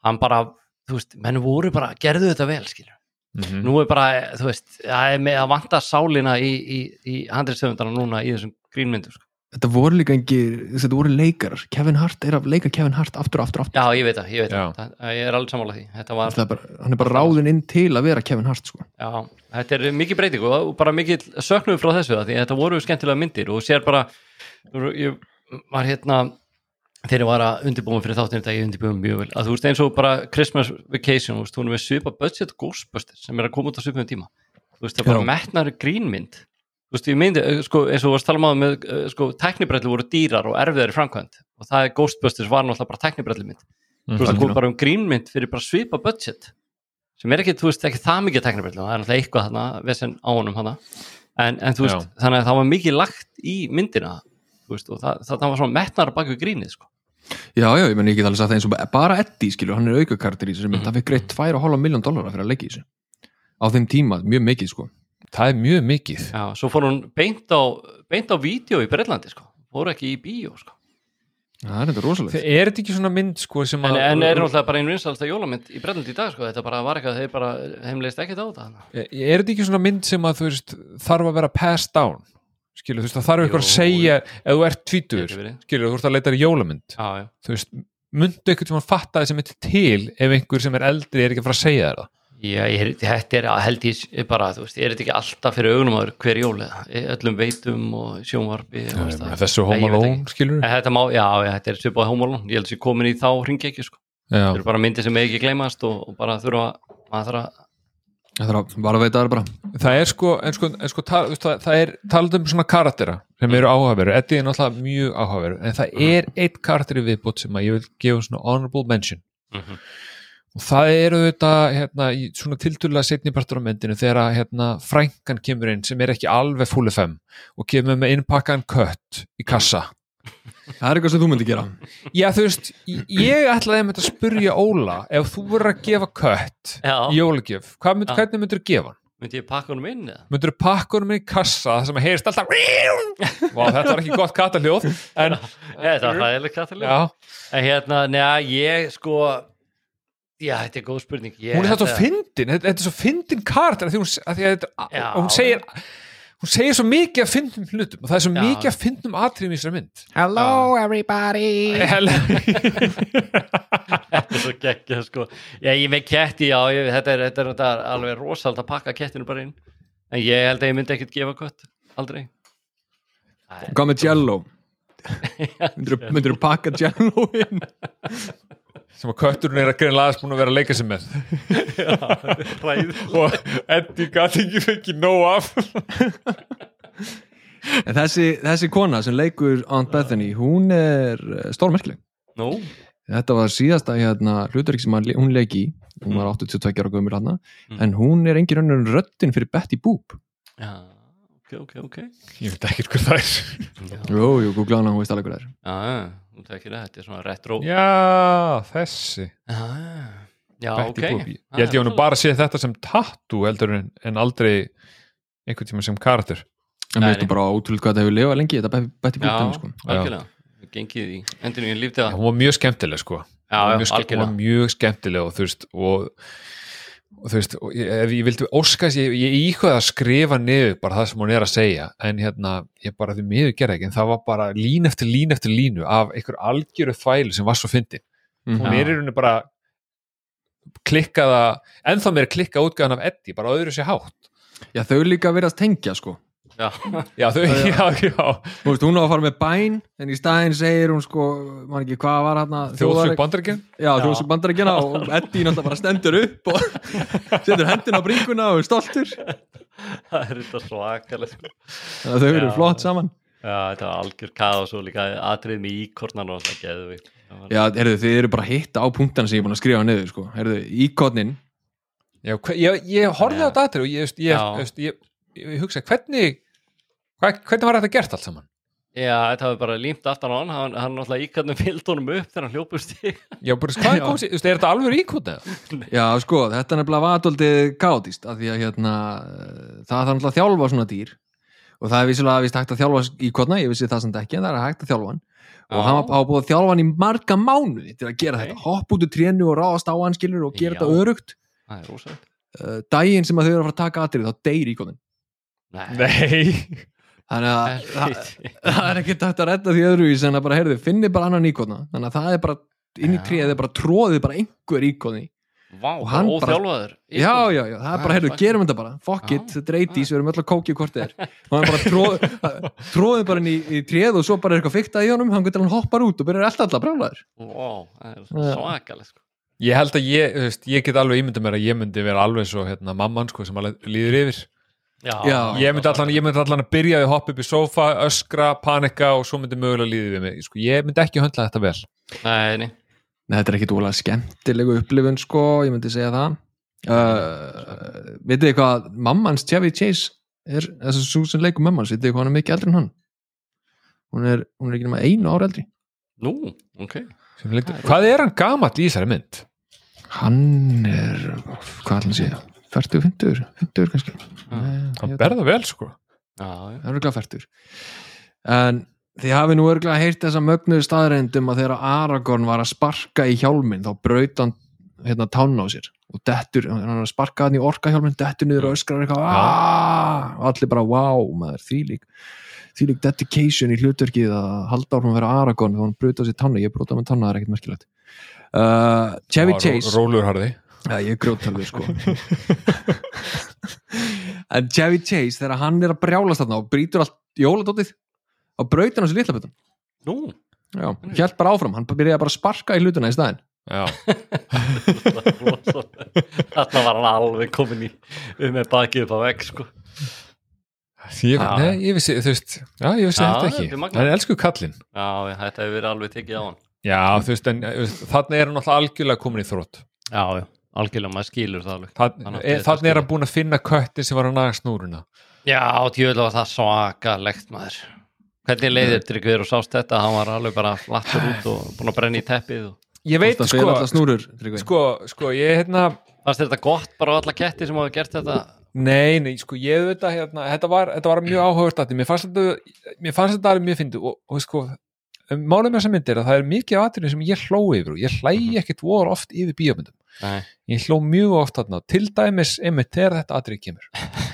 hann bara, þú veist, menn voru bara gerðu þetta vel, skilur Mhm. nú er bara, þú veist, það er með að vanta sálina í, í, í handriðstöfundana núna í þessum grínmyndum, sko. Þetta voru líka engi þetta voru leikarar, Kevin Hart er að leika Kevin Hart aftur, aftur, aftur. Já, ég veit það, ég veit það, það ég er alveg sammála því. Þetta var, er bara, hann er bara ráðin inn til að vera Kevin Hart sko. já, þetta er mikið breytingu og bara mikið söknuð frá þessu því þetta voru skemmtilega myndir og sér bara ég var hérna þegar ég var að undirbúum fyrir þáttinu þetta ég undirbúum mjög vel, að þú veist eins og bara Christmas Vacation, þú veist, hún er með svipa budget Ghostbusters sem er að koma út á svipum tíma. Þú veist, það er bara Já. metnari grínmynd þú veist, ég myndi, eh, sko, eins og þú varst að tala um með, eh, sko, teknibrelli voru dýrar og erfiðar í framkvæmt og það er Ghostbusters var náttúrulega bara teknibrelli mynd þú veist, það kom algjörlega. bara um grínmynd fyrir bara svipa budget sem er ekki, þú veist, ekki það mikið teknibrelli, það er náttúrulega eitthvað þarna, vesen á honum hana en, en þú veist, þannig að það var mikið lagt í myndina, þú veist, og það, það, það var svona metnar bak við grínið, sko. Já, já, ég menn get alveg sagt það eins og bara Eddie skilur, hann er aukakartur í þessu mynd, Mhm. það fikk greitt 2,5 miljón dólarar fyrir að leggja í þessu. Á þeim tíma, mjög mikið sko Það er mjög mikið. Já, svo fór hún beint á beint á vídeo í Breitlandi, sko. Fór ekki í bíó, sko. Það er þetta rosalegt. Það er þetta ekki svona mynd sko sem en, að en er náttúrulega bara einu vinsalasta jólamynd í Breitlandi í dag, sko, þetta bara var eitthvað þeir bara heimleist ekkert á þetta Er þetta ekki svona mynd sem að þú veist þarf að vera passed down? Skilur, þú veist, það þarf eitthvað að segja ef þú ert tvítur, skilur, þú ert að leita í jólamynd. Já, já, þú veist, myndu eitthvað sem að fatta þessi mynd til ef einhver sem er eldri er ekki að fara að segja þér það já ég, þetta er að held ég bara, þú veist, er þetta ekki alltaf fyrir augunum áður hver jólega, öllum veitum og sjónvarpi það. þessu ekki. skilur Þetta má, já, já, þetta er svipað Home Alone, ég held sér komin í þá hringi ekki, sko. Það eru bara myndir sem ekki gleymast og, og bara þurfa að það er að bara veita það bara. Það er sko, en sko, sko það, það er talað um svona karaktera sem eru áhugaveru, Eddie er náttúrulega mjög áhugaveru en það er eitt karakteri viðbútt sem að ég vil gefa svona honorable mention. Mhm. Og það eru þetta hérna, í svona tildulega setni partur á myndinu þegar að hérna, frænkan kemur inn sem er ekki alveg full FM og kemur með innpakkaðan kött í kassa. Það er eitthvað sem þú myndir gera. Já þú veist, ég ætlaði einmitt að spurja Óla, ef þú verður að gefa kött í jólagjöf, hvað mynd, hvernig myndur þú gefa hann? myndi ég pakka honum inn eða? myndur þú pakka honum inn í kassa sem heyrist alltaf Vá, þetta var ekki gott kataljóð en, Þetta var ræðileg katalíð já, En hérna, neða, ég sko Já, þetta er góð spurning. Ég, hún er þetta svo þetta- fyndin. Þetta, er svo fyndin karakter því hún, að því að þetta, Já. og hún segir hún segir svo mikið að fyndum hlutum og það er svo Já. mikið að fyndum atriðum í þessari mynd. Hello everybody. Þetta er svo geggjað sko. Já, ég með ketti, já, ég, þetta, er, þetta, er, þetta er alveg rosald að pakka kettinu bara inn. En ég held að ég myndi ekkert gefa kött Aldrei. Hvað með Jello. Myndir þú pakka Jello inn sem að kötturinn er að greina laðast búin að vera að leika sig með. Og Eddie gæti ekki fengið nóg af. En þessi, þessi kona sem leikur Aunt Bethany, hún er eh, stórmerkileg. Nú, Þetta var síðasta hérna, hlutverk sem hún leiki í, hún var 82 ára gömur hann, Mm. en hún er engin önnur en röddin fyrir Betty Boop. já, ok, ok, ok. Ég veit ekki hver það er. Já, Jú, jú, googla hana, hún veist alveg hvað það er. já, já, þú tekir það, þetta er svona retro. Já, þessi. Já, já, Betty ok. Boop. Ég held ég hann bara sé þetta sem tattoo heldur en, en aldrei einhvern tíma sem karakter. En nei. þú bara ótrúlega hvað það hefur lifað lengi, þetta Betty- Betty Boop Já, dæmi, sko. algjörlega. Gengið í endurinn í líftíða Hún var mjög skemmtileg sko. Já, Hún já, hún var mjög skemmtileg og þú veist og, og þú veist, og ég, ef ég vildi óskast, ég, ég íkvað að skrifa niður bara það sem hún er að segja en hérna, ég bara því miður gera ekki en það var bara lín eftir lín eftir línu af einhver algjöru þvælu sem var svo fyndin Mhm. hún er í rauninni bara klikkaða, ennþá meira klikka útgáðan af Eddie, bara öðru sér hátt Já, þau líka verið að tengja, sko. Já, já, þau, já, já, Þú veist, hún á að fara með bæn, en í staðinn segir hún, sko, man ekki hvað var hérna, þjóðsug bandaríkinn Já, þjóðsug bandarækjana og Eddie náttúrulega bara stendur upp og setur hendina á bringuna og er stoltur. það er þetta svakalega sko. Þau eru Já. flott saman. Já, þetta var algjör kaos og líka atrið með íkornan og það geðu við Já, heyrðu, þið eru bara hitta á punktana sem ég er búin að skrifa niður, sko. Heyrðu, íkotnin, Já, ég, ég horfði Já. á og ég, Já. veist, ég, ég, ég hugsa hvernig hva, hvernig var þetta gert allt saman? Já, þetta var bara límt aftan á hann. Hann, hann náttúrulega íkornan fylgd honum upp þegar hann hljópust í Já, bara, hvað kom sér, er þetta alveg íkvotið? já, sko, þetta nefnilega var daldið káttist, af því að hérna, eh, það þarf náttúrulega að þjálfa svona dýr og það er vissulega vist hægt að þjálfa íkotna, ég vissi það samt ekki, en það er hægt að þjálfa hann. Og hann var búið að þjálfa hann í marga mánuði til að gera Nei. þetta, hopp út úr trénu og ráðast á hann skilur og gera Já. þetta örugt Það er rosalegt. Uh, daginn sem að þau eru að fara að taka atrið þá deyr íkotnin Nei, Nei þannig að það, það er ekki tægt að redda því öðruvís en að bara, heyrðu, finni bara annan íkotna þannig að það er bara, inn í tríð er bara tróðið bara einhver íkotni Vá, Og hann bara- óþjálfaður. Já, já, já, það er bara, heyrðu, gerum þetta bara. Fuck Já. it, þetta er eitís, við erum öll að kókja hvort þið er og hann bara tróð, tróðið bara inn í, í tríð og svo bara er eitthvað fykta í honum hann getur hann hoppar út og byrjar alltaf alltaf brjálæður Vá, það er svakalega Já, Já. ég myndi, allan, ég myndi allan að byrja að hoppa upp í sófa öskra, panika og svo myndi mögulega líður við mig. Sko, ég myndi ekki höndla þetta vel. Nei, nei. Nei, þetta er ekki dúlega skemmtilegu upplifun sko, ég myndi segja það. Uh, Vitið þið hvað mammans Chevy Chase er þess að svo sem leikur mammans, vitið þið hvað hann er mikið eldri en hann? Hún er, hún er ekki nema einu ára eldri. Nú, ok. Hvað er hann gamall í þessari mynd? hann er, hvað ætlum að segja 40, 50, 50 kannski. Nei, Hann ég- berða vel sko. Já, já, það er örgulega 40 en þið hafi nú örgulega heyrt þessa mögnuðu staðreindum að þegar Aragorn var að sparka í hjálminn þá braut hann hérna tánna á sér og dettur, hann er að sparka hann í orka hjálminn dettur niður og öskrar eitthvað "Aah!" og allir bara wow, maður, þvílík þvílík dedication í hlutverkið að halda áfram að vera Aragorn þegar hann braut á sér tánna, ég brota með tánna, það er ekkert merkilegt. Uh, Chevy Chase. Rólur harði Já, ég er grjóttalur sko. En Chevy Chase þegar hann er að brjálast þarna og brýtur allt jóladótið á brautin á sér litla betan nú? Já, hjælt bara áfram, hann byrjaði bara að sparka í hlutuna í staðinn. Já, Þarna var hann alveg komin í um með bakið upp á vegg sko. ég, Já. nei, ég vissi, þú veist Já, ég vissi Já, þetta ekki. Hann er elsku kallinn. Já, þetta hefur verið alveg tekið á hann. Já, þú veist, en þannig er hann náttúrulega algjörlega komin í þrótt Já, já, algjörlega, maður skilur það alveg. Þetta Þannig er skilið. hann búin að finna köttin sem var að naga snúruna. Já, tjóðlega var það svakalegt maður. Hvernig leiðir Tryggviður og sást þetta? Hann var alveg bara flattur út og búin að brenna í teppið og... Ég veit, sko, snúrur sko, sko, ég hérna Fannst þetta gott bara á alla ketti sem hafa gert þetta? Nei, nei, sko, ég veit að hérna, þetta var, þetta var mjög áhugast að mér fannst þetta, mér fannst þetta alveg mjög fyndi og, og sko, um, málið með þessa mynd er að það er mikið aðrið sem ég hló yfir og ég hlægi ekkit voru oft yfir bíómyndum. Nei, ég hló mjög oft þarna til dæmis einmitt þegar þetta atrið kemur.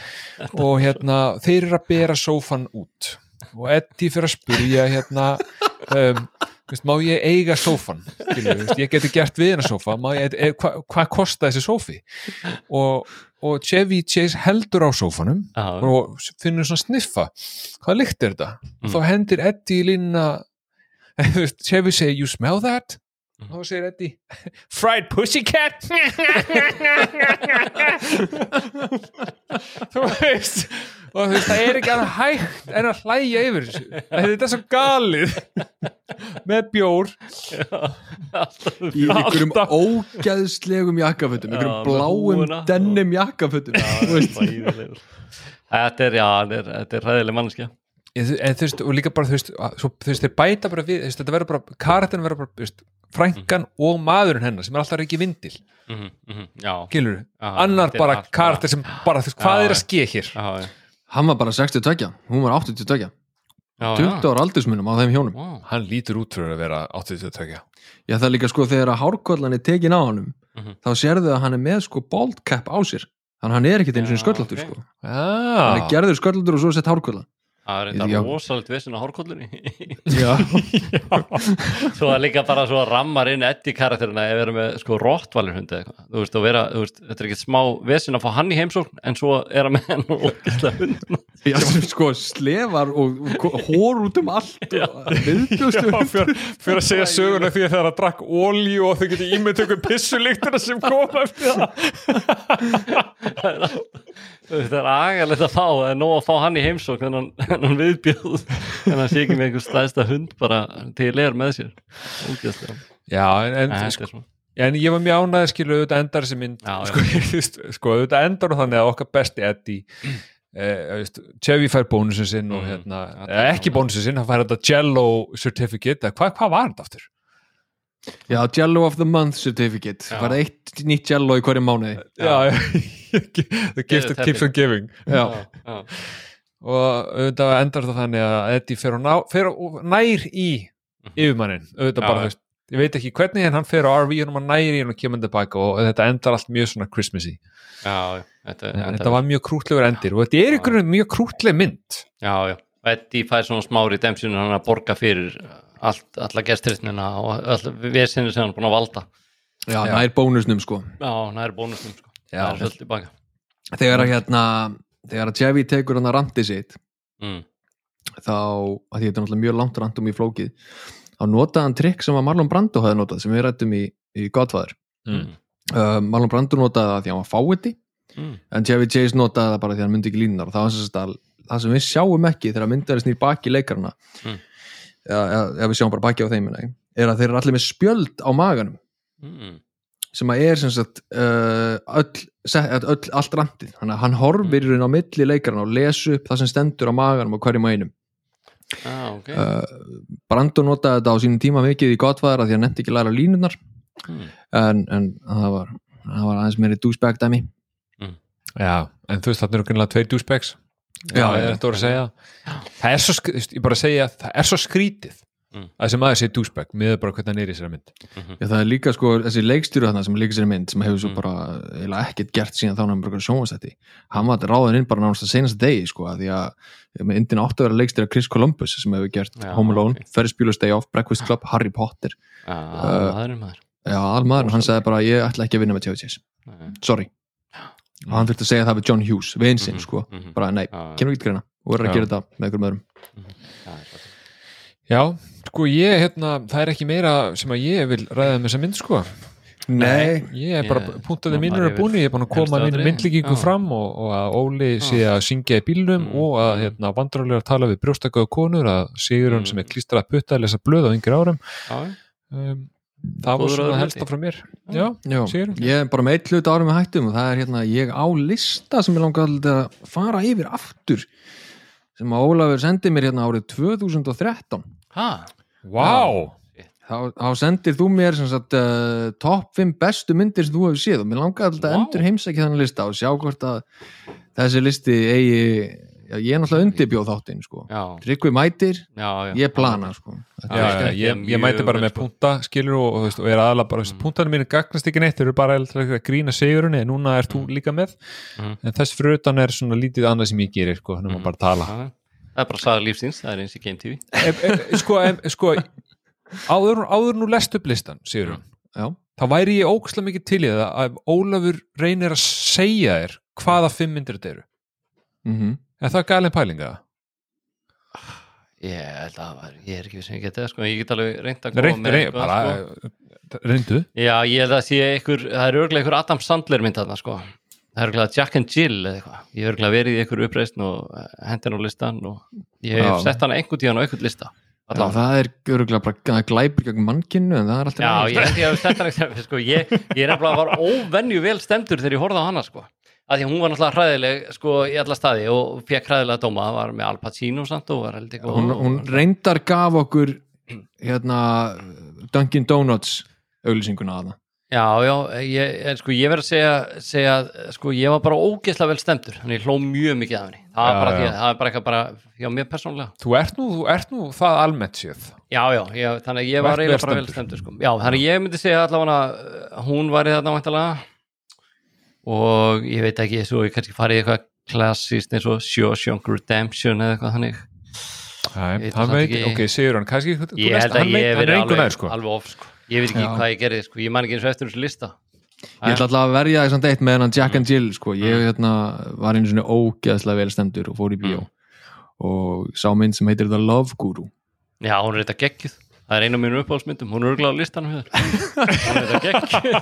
Og hérna þeir eru að bera sófan út. Og Eddie fyrir að spurja hérna um, veist, má ég eiga sófan ég geti gert við hennar sófa e, hva, hvað kosta þessi sófi? Og, og Chevy Chase heldur á sófanum já, og finnur svona sniffa. Hvað lykt er þetta? og þá hendir Eddie í línuna Chevy segir you smell that? og þá segir Eddie fried pussycat þú veist og þú veist, það er ekki annað hægt en að hlæja yfir þessu. Þetta er svo galið. Með bjór. Í einhverjum ógæðslegum jakkafötum Já, einhverjum bláum dennum jakkafötum. Þú veist. Hræðilegur. Þetta er, já, þetta er, þetta er hræðileg manneskja en þú veist, og líka bara þú veist, þú veist þeir bæta bara við, veist, þetta verður bara karakterin verður bara, þú veist, frænkan og maðurinn hennar sem er alltaf ekki vindil. Mm -hmm, Já, gilur, Já, annar bara karakter sem bara, þú veist, hvað Já, er að ske hér? Já, já, hann var bara 62, hún var 82 já, 20 ára aldursmunum á þeim hjónum. Vá. hann lítur út fyrir að vera 82 Já, það er líka sko þegar að hárkollan er tekin á honum Mhm. þá sérðu að hann er með sko bald cap á sér. Þannig að hann er ekkert einu sinni Já, sköllóttur ok. sko. Hann er gerður sköllóttur og svo sett hárkollan Það er þetta rosalegt vissin á hárkollunni. Já, Svo að líka bara svo að rammar inn Eddie karakterina ef vera með sko rottvalur hundi eitthvað. Þú veist, vera, þú veist, þetta er ekkert smá vissin að fá hann í heimsókn en svo er hann með henn og ógislega hund já sem sko slefar og, hór út um allt og viðbjóðstu fyrir, að segja söguna því að það er að drakk ólíu og þau getur ímynd tökum pissulíktina sem koma eftir það. Það er agalegt að fá, það er nóg að fá hann í heimsókn en hann, en hann viðbjóð en hann sé ekki með einhver stæðsta hund bara til er með sér Ógislega já, en, en, Þetta sko, en ég var mjög ánæði skilu auðvitað endar þessi mynd Já, já. sko, sko auðvitað endar og þannig að okkar besti Eddie eh, Chevy fær bónusin sinn og Mhm. hérna, Ja, eh, ekki bónusin sinn hann fær þetta Jello certificate hvað hva var þetta aftur? Já, Jello of the Month certificate Já. Það er eitt nýtt Jello í hverju mánuði já, the gift that keeps on giving Já, já. Og auðvitað endar það þannig að Eddie fer, og ná, fer nær í yfirmannin, auðvitað Já, bara veist ég veit ekki hvernig en hann fer á RV-unum og næri hann og kemur hann tilbaka og þetta endar allt mjög svona Christmassy. Já, þetta, en þetta var mjög krútlegur endir og þetta er ykkur mjög krútleg mynd. Já, já, Eddie fær svona smá redemption hann að borga fyrir allt, alla gesturistnina og all vesinni sem hann er búin að valda. Já, er bónusnum sko. Já, er bónusnum sko. Já. Er baka. Þegar að hérna þegar að Chevy tekur hann að randi sitt mm. þá, að því þetta er náttúrulega mjög langt randum í flókið þá notaði hann trikk sem að Marlon Brando hafði notað sem við rættum í, í Godfather Mm. uh, Marlon Brando notaði það því að hann var fáiði Mm. en Chevy Chase notaði það bara því að hann myndi ekki línunar og það að það sem við sjáum ekki þegar myndari snýr baki leikarna Mm. eða, eða, eða við sjáum bara baki á þeim er að þeir eru allir með spjöld á maganum Mm. Sem að er sem sagt uh, öll, set, öll, allt randið þannig að hann horfir í raun á milli leikarna og les upp það sem stendur á maganum á hverjum og einum. Já, ok. Uh, Brando notaði þetta á sínum tíma mikið í að því að hann nefndi ekki að læra línunar mm. en, en það var það var aðeins meiri douchebag dæmi. Já, en þú veist þarna eru grunlega tveir douchebags. Já, Já, ég já. er þetta voru að segja? Það er svo, ég bara að segja það er svo skrítið Mm. að þessi maður sé douchebag miður bara hvernig hann er í þessari mynd. Já, það er líka sko þessi leikstýru þarna sem líka sér mynd sem hefur svo Mm. bara eiginlega ekkert gert síðan þá hann bara sjónvastætti hann var ráðin inn bara nánast að senast degi sko að því að með indin áttu að vera leikstýra Chris Columbus sem hefur gert Já, Home Alone, ok. Ferris Bueller's Day Off, Breakfast Club, Harry Potter. Já, Uh, maður er maður. já, almaður, hann sagði bara ég ætla ekki að vinna með Nei. sorry. Og hann þurfti að segja það við John Hughes, vinsinn Mhm, sko. mhm. bara nei, kemur ekki til greina. Og verður að gera þetta með einhverjum öðrum. Já, sko ég, hérna, það er ekki meira sem að ég vil ræða með þessa mynd sko. Nei, ég er bara, punktaði maður mínur er búin ég er búin að koma mínu myndlíkingu fram og, og að Óli sé að syngja í bílnum Mm. og að hérna, vandrarlega tala við brjóstakauðu konur að Sigurinn Mm. sem er klístrað putta að lesa blöð á yngri árum. Já, um, það var svona helsta frá mér. Já, Já, Sigurður? ég er bara með eitt hlut árum með hættum og það er hérna, ég á lista sem ég langar að fara yfir aftur sem að Ólafur sendi mér hérna árið 2013 ha, Vá, þá, þá sendir þú mér sem sagt uh, topp 5 bestu myndir sem þú hefur séð og mér langar alltaf wow. endur heimsækja þannig lista og sjá hvort að þessi listi eigi já, ég er náttúrulega undirbjóð þáttinn sko. Tryggvi mætir, já, já ég plana sko. já, Já, já, ég- ég, ég mæti bara með sko. punta skilur og, og, og er aðalega bara, mm. puntanum mínu gagnast ekki neitt, þeir eru bara að grína Sigurinn en núna er þú líka með Mm. en þess fyrir utan er svona lítið annað sem ég gerir sko, hann er Mm. bara að tala Það er bara saga lífsins, það er eins í Game TV ef, ef, sko, ef, sko áður, áður nú lest upp listan Sigurinn, Já, þá væri ég ókslega mikið til í það að Ólafur reynir að segja þér hvaða fimm myndir þetta eru. Mm er það galin pælinga? Ég held að það var, ég er ekki við sem ég geti það sko, ég get alveg reynd að koma Reyn, með eitthvað, bara, sko. reyndu. Já, ég held að sé einhver, það er örglega einhver Adam Sandler mynd þarna sko það er örgulega Jack and Jill eða eitthvað, ég hef örgulega verið í einhverju uppreisn og hendin á listan og ég hef sett hana einhvern tíðan á einhvern lista. Já, það er öruglega bara það er glæpur gegn mannkynnu en það er alltaf Já, ég ég ekki sko, ég, ég er nefnilega var óvenju vel stemdur þegar ég horfði á hana sko. að því hún var náttúrulega hræðileg sko, í alla staði og fekk hræðilega dóma. Var með Al Pacino samt og var held eitthvað hún, hún reyndar gaf okkur hérna Dunkin Donuts auglýsinguna að það Já, já, ég, en sko, ég verð að segja, segja sko, ég var bara ógeðslega vel stemdur þannig ég hló mjög mikið af henni. Það, Já, var bara já. því, að- það er bara eitthvað bara hjá mér persónlega Þú ert nú, þú ert nú það almennt séð. Já, já, ég, þannig ég var eiginlega bara vel stemdur sko. Já, þannig ég myndi segja allavega að hún væri þarna væntalega og ég veit ekki svo ég kannski farið í eitthvað klassist eins og Shawshank Redemption eða eitthvað þannig. Veit það veit, ok, segur hann kannski, Ég hann, veit- hef hann Ég veit ekki Já. hvað ég gerði sko. Ég man ekki eins og eftir þessu lista Ég ætla alltaf að verja þess að deitt með hennan Jack and Jill sko. ég Mm. hérna, var einu svona ógeðslega vel stemdur og fór í bíó og sá mynd sem heitir The Love Guru Já, hún er þetta geggjuð Það er einu af mínum uppáhaldsmyndum, hún er örgulega á listanum Hún er þetta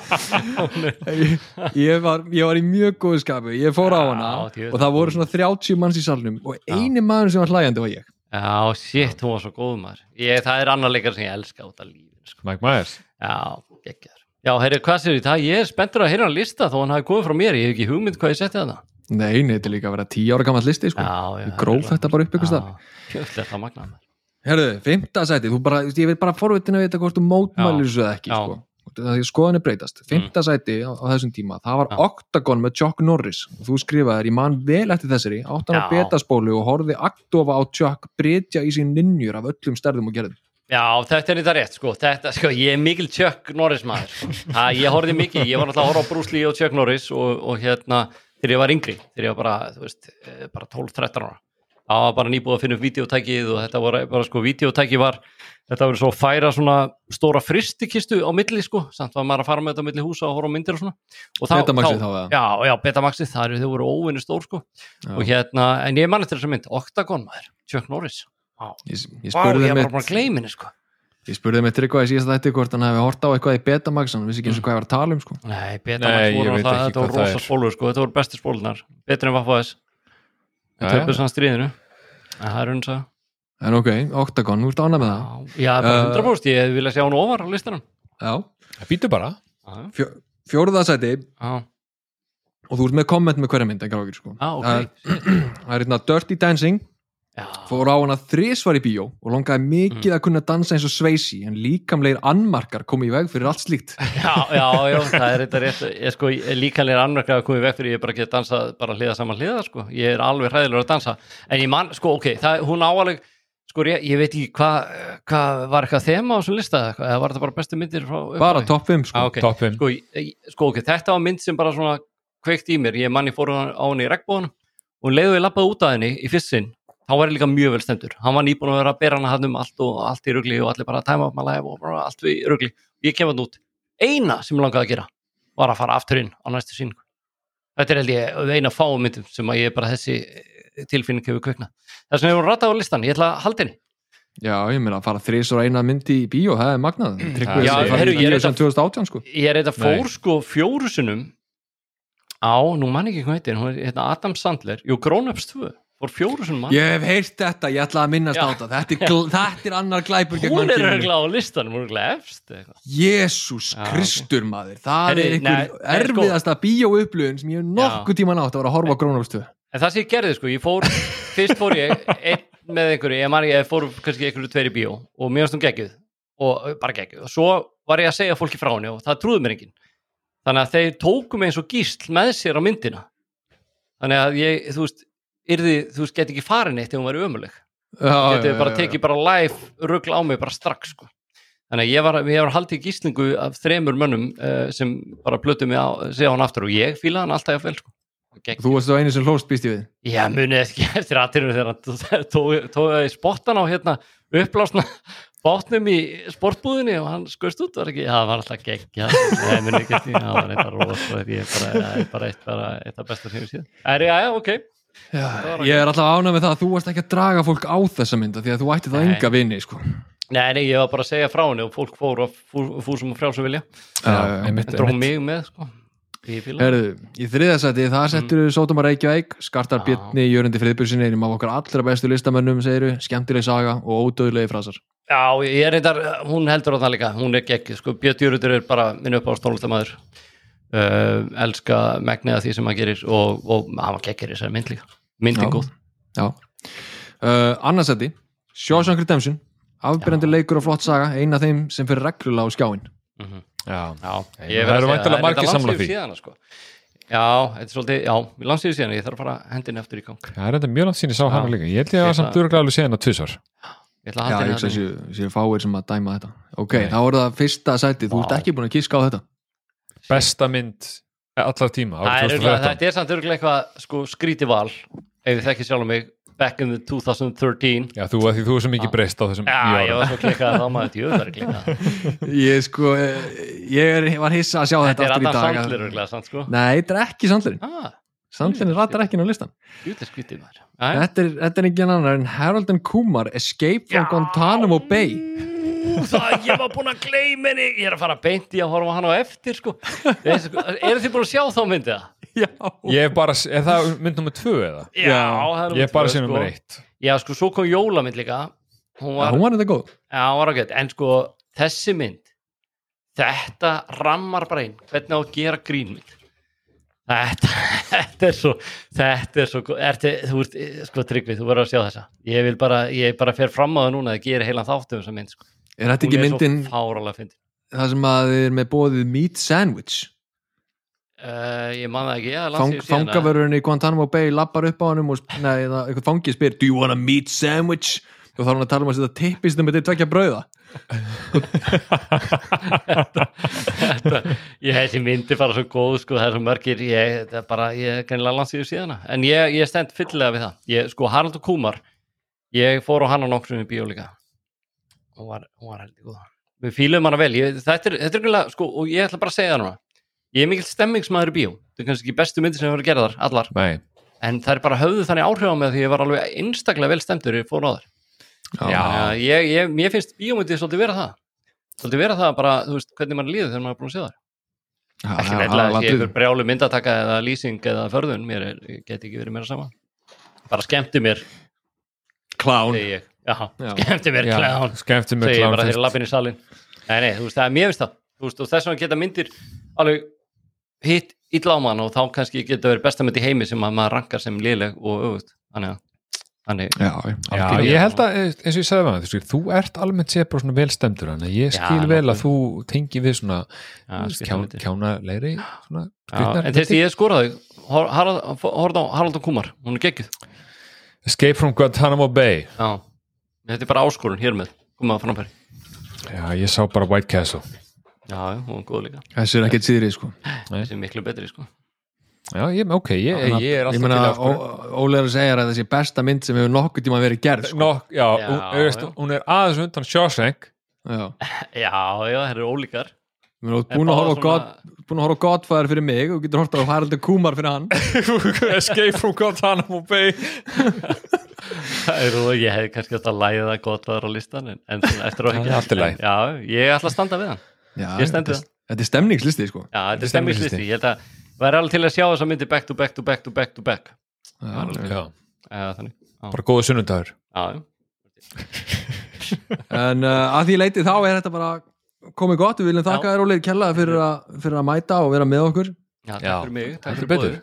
Hún er- ég var, ég var í mjög góðu skapu ég fór á Já, hana djöfull. og það voru svona 30 manns í salnum og eini maður sem var hlæjandi var ég Já, shit, hún var svo góð maður ég, Það er annar leikar sem ég elska út af lífinu sko. Mike Myers. Já, geggjaður Já, heyrðu, hvað sér það? Ég er spenntur að heyra hann lista þó hann hafi komið frá mér, ég hef ekki hugmynd hvað ég setti það nei, nei, þetta er líka að vera 10 ára gammal listi sko. Já, já gróf þetta bara upp ykkur er maður. herðu, fymta sæti, þú bara, ég veit bara forvitin að vita hvort þú mótmælir þessu eða ekki sko. það er skoðan er breytast fymta sæti á, á þessum tíma, það var Já. Octagon með Chuck Norris. Og þú skrifaðir, ég man vel eftir þessari. Áttan á betaspólu og horfði aktofa á Chuck breytja í sín ninjur af öllum stærðum og gerðum Já, þetta er þetta rétt, sko, þetta, sko, ég er mikil Chuck Norris maður, sko. ha, ég horfði mikið, ég var náttúrulega að horfa á Bruce Lee og Chuck Norris og, og hérna, þegar ég var yngri, þegar ég var bara, þú veist, eh, bara 12-13 ára, það var bara nýbúið að finna upp videótækið og þetta var bara, sko, videótækið var, þetta var svo að færa svona stóra fristikistu á milli, sko, samt var maður að fara með þetta á milli húsa og horfa á myndir og svona. Og þá- Betamaxið þá, eða? Já, já, Betamaxið, það eru, þau voru óvinni stór, sko, Já. og hérna, en ég man eftir þessa mynd, Octagon maður, Chuck Norris. Ég, ég spurði ég var mitt bara að gleyma henni, sko. ég spurði mitt Tryggva í síðast þetta hvort hann hefði hort á eitthvað í Betamax hann vissi ekki eins og hvað ég var að tala um sko. Nei, Betamax ég voru ekki þetta voru það rosa spólur sko, þetta voru bestu spólunar, betri en Vaffa S en Jæja. töpuð sann stríðinu. En það er hún svo en ok, Octagon, þú ert ánað með það. Já, bara Uh, 100% ég vil að sjá hún ofar á listanum. Já. Býtu bara. Fjó, fjóruða sæti. Já, og þú ert með komment með hverja mynd sko. það, það er hérna Dirty Dancing Já, fór á hana þrísvar í bíó og longaði mikið Mm. að kunna dansa eins og Sveisi en líkamlegir annmarkar komi í veg fyrir allt slíkt já, já, já, það er þetta rétt ég sko, líkanlega annarka að koma í veg fyrir ég bara get dansað bara hliða saman hliða sko ég er alveg hræðilegur að dansa en ég man, sko, ok, það, hún áaleg sko, ég, ég veit ekki hvað hva, var eitthvað þema á þessum lista eða var þetta bara bestu myndir frá bara upphafi? topp 5 sko. Ah, ok. Top 5 sko, ég- sko ok, þetta var mynd sem bara svona kveikt í mér, ég manni fór á henni í regnbóðan og leiðu ég lappaði út af henni í fyrst sinn, þá var ég líka mjög vel stendur hann var nýbúin að vera að bera hana hann um allt og allt í rugli og allir bara að tæma upp maður life og bara allt í rugli, ég kem hann út. Eina sem ég langaði að gera var að fara aftur inn á næstu síningu þetta er held ég eina fáum myndum sem að ég bara þessi tilfinning hefur kveiknað þess vegna hefur hún ratað á listan, ég ætla að halda henni. Já, ég meina að fara þrísvar eina myndi í bíó það er magnað. Tryggvi Já, er í ég er bíó sem 2018 sko. ég þetta fór sko fjóru sinnum á, nú man ekki hvað heitir er hérna Adam Sandler, jú Grown Ups 2 fór fjóru sinnum mann ég hef heyrt þetta, ég ætla að minnast á þetta. Þetta er, þetta er annar glæpur hún er regla á listanum, hún er regla efst. Jésús Kristur maður. Það Heyrðu, er einhver nei, sko- erfiðasta bíóupplöðun sem ég hef nokkuð tíma nátt að vera að horfa á Grónafstöð en það sem ég gerði sko, ég fór fyrst fór ég einn með einhverju ég man ég fór kannski einhverju tveiri bíó og hún geggjuð. Og bara geggjuð. Og svo var ég að segja fólki frá henni og það trúði mér enginn. Þannig að þeir tóku mig eins og gísl með sér á myndina. Þannig að ég, þú veist yrði, þú veist, geti ekki farin eitt ef hún væri ömuleg getið bara tekið bara live rugl á mig bara strax sko. þannig að ég var, ég var haldið í gíslingu af þremur mönnum uh, sem bara plötu mig á, segja hann aftur og ég fílaði hann alltaf jafnvel sko. Og þú varst þú einu sem hlóst býst ég við? Já, munið ekki eftir aðtýrunum þegar hann tók spottan á hérna upplásna bátnum í sportbúðinni og hann skust út var ekki, það var alltaf já, ég munið ekki eftir, það var eitthvað er bara, það er bara eitt, af besta sem ég síðan. Er já, já, ok Já, ég er alltaf ánað með það að þú varst ekki að draga fólk á þessa mynda því að þú ætti það enga vini sko. Nei, nei, ég var bara að segja frá henni og fólk fór og fúr, fúr sem og frjálsum vilja en dró einmitt. mig með, sko Herðu, í þriðasæti það settur mm. Sótumar Reykjavík Skartar Já. Björni, Jörundi Friðbjörnsinni einum af okkar allra bestu listamönnum, segiru skemmtileg saga og ódöðlegi frasar Já, ég er reyndar, hún heldur á það líka hún er geggið, sko, Björn Júrutur er bara minn upp á stónlistamæður uh, elska megniða því sem hann gerir og, og hann var geggir þessari mynd líka. Myndin Já. góð. Já. Uh, Annarsæti, Shawshank Redemption. Afbyrjandi leikur og flott saga. Eina af þeim sem fyrir reglulega á skjáin Já, Já, Nei, ég það eru væntanlega margir þetta er landsliðið því. síðan, sko. Já, þetta er svolítið, já, við landsliðið síðan ég þarf að fara hendin eftir í gang. Það er enda mjög langt sín ég sá hana líka. Ég held ég að Ég samt ætla- örglega alveg séðan að tvisvar. Ég ætla að Já, halda ég henni hugsa að þarna. séu- séu fáir sem að dæma þetta. Ok, Nei. þá er það fyrsta sæti, þú ert ekki búin að kíska á þetta Besta mynd allar tíma Það er árið örugglega- 2013. Þetta er samt örgulega eitthvað sko, skríti val ef ég þekki sjálf mig back in the 2013 Já, þú, því þú er svo mikið breyst á þessum Já, ég var svo klikkað þá maður djöð var klikkað. Ég sko, eh, ég er, var hissa að sjá þetta, Þetta er aftur í Adam dag Sandler örgulega, sant sko. Nei, þetta er ekki Sandlerinn Ah, Sandlerinn ratar ekki inn á listan. Þetta er, þetta er ekki annar en Harold and Kumar Escape from Guantanamo Bay. Það, ég var búin að gleyma henni. Ég er að fara beint í að horfa hann á eftir sko. Eru þið búin að sjá þá myndið það? Já, Ég er bara, er það mynd nummer tvö eða? Já, það er Ég er bara tvö, sko. nummer eitt. Já, sko, svo kom jólamynd líka. Hún Já, var, hún var þetta góð. Já, hún var ágætt, en sko þessi mynd þetta rammar bara inn. Hvernig á að gera grínmynd þetta, þetta er svo þetta er svo, ertu, þú ert sko tryggvið, þú verður að sjá þessa. Ég vil bara, ég bara fer fram á það núna að gera heilan þáttu um þessa mynd, sko. Er þetta ekki myndin það sem að þið er með bóðið meat sandwich? Uh, ég man það ekki, ég Fang, Fangavörurinn í Guantanamo Bay lappar upp á hann og það, eitthvað fangið spyr Do you want a meat sandwich? og þá er hann að tala um að setja tippistum með þetta tvekja brauða þetta, ég þessi myndi bara svo góð sko, það er svo mörgir ég, þetta er bara, ég er kannilega landsíðu síðana. En ég, ég stend fyllilega við það. Ég, sko Harald og Kumar ég fór á hann á nokkrum í bíó líka. Hún var, hún var heldur góð. Við fílum hana vel, ég, þetta er, þetta er kannilega, sko, og ég ætla bara að segja það núna. Ég er mikill stemmingsmaður í bíó. Þetta er kannski ekki bestu myndir sem hefur verið gerðar, allar. Nei, en það er bara höfðu þannig áhrif á mig því ég var alveg einstaklega vel stemdur ég fór á þar Já. Ég, ég, mér finnst bíómyndið svolítið vera það. Svolítið vera það bara, þú veist, hvernig mann líður þegar maður er búin að sé það ekki að sé ykkur brjálu myndataka eða lýsing eða förðun, mér er, ég get ekki verið meira sama. Bara skemmti mér klán ég, já, Já. skemmti mér já, klán, skemmti ég klán bara fyrst. lappin í salin nei, nei, þú veist, það er mér finnst það veist, og þess vegna geta myndir alveg hitt illa á mann og þá kannski geta verið besta mynd í heimi sem að maður rankar sem léleg og öfut þannig að þannig, Já, Já, ég held að, eins og ég sagði maður, þú, ert almennt sér bara svona velstemdur þannig að ég Já, skil vel að þú tengi við svona Já, kján, myndir. kjánalegri svona já, en þess að ég skoraði horfði á Harald og Kumar, hún er geggjuð. Escape from Guantanamo Bay. Já, þetta er bara áskorun hér með koma að framfæri, Já, ég sá bara White Castle. Já, já, hún er góð líka. Þessi er ekkert síðri sko. Þessi er miklu betri, sko Já, ég, ok, ég, ég er alltaf Ég meina, til aftur Óli er að segja að þessi besta mynd sem hefur nokkuð tíma verið gerð sko. Nok, já, Já, hún, þú veist, já. hún er aðeins undan Shawshank. Já. Já, já, það eru ólíkar. Þú ert En búin að horfa á svona- God- búin að horfa á Godfather fyrir mig og getur horfa á Harald Kumar fyrir hann. Escape from Guantanamo Bay. Það er og ég hefði kannski að það gott að vera á listan en, en eftir Það er í lagi. Já, ég ætla að standa við hann. Já, þetta er- Þetta er stemningslisti sko. Já, þetta er stemningslisti. Ég held að væri alveg til að sjá þessa myndi back to back to back to back to back. Já, Já, Eða þannig. Bara góðu sunnundagur já. En uh, að því leiti þá er þetta bara komið gott, við viljum þakka þér Óli kjallaði fyrir, að- fyrir að mæta og vera með okkur. Já takk fyrir mig Takk fyrir betur.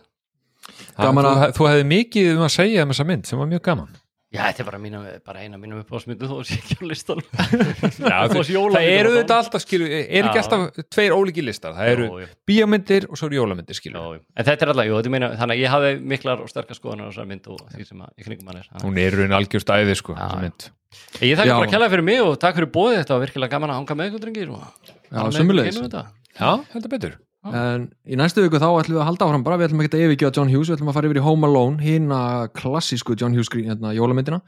að- þú hefði mikið um að segja um þessa mynd sem var mjög gaman Já, þetta er bara, mína, bara eina mínum uppáðsmyndu þó að sé ekki á listan Já, Þú varst jólamyndir það eru þetta alltaf skilu, er ekki alltaf tveir ólíki listar, það eru bíómyndir og svo eru jólamyndir skilu Já. En þetta er alltaf, jú, þetta meina, þannig að ég hafði miklar og sterkar skoðanar á þessar mynd og því sem að í kringum hann er hún er raun algjörst æði sko, já. mynd. Ég þakka bara að kella fyrir mig og takk fyrir bóðið þetta var virkilega gaman að hanga með ykkur drengir Já, þetta. Já, heldur betur En í næstu viku þá ætlum við að halda áfram bara, við ætlum ekki að yfirgefa John Hughes, við ætlum að fara yfir í Home Alone, hina klassísku John Hughes hérna, jólamyndina.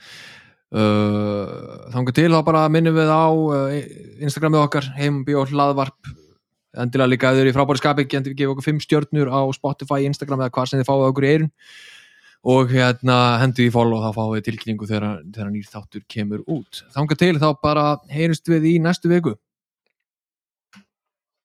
Uh, þangar til þá bara minnum við á uh, Instagramið okkar, heimbjó hlaðvarp endilega líka ef þið eru í frábæri skapi við gefa okkur fimm stjörnur á Spotify, Instagram eða hvað sem þið fáið okkur í eirun og hérna hendur í follow þá fáið tilkynningu þegar, þegar nýr þáttur kemur út. Þangar til þá bara heyrust við í næstu viku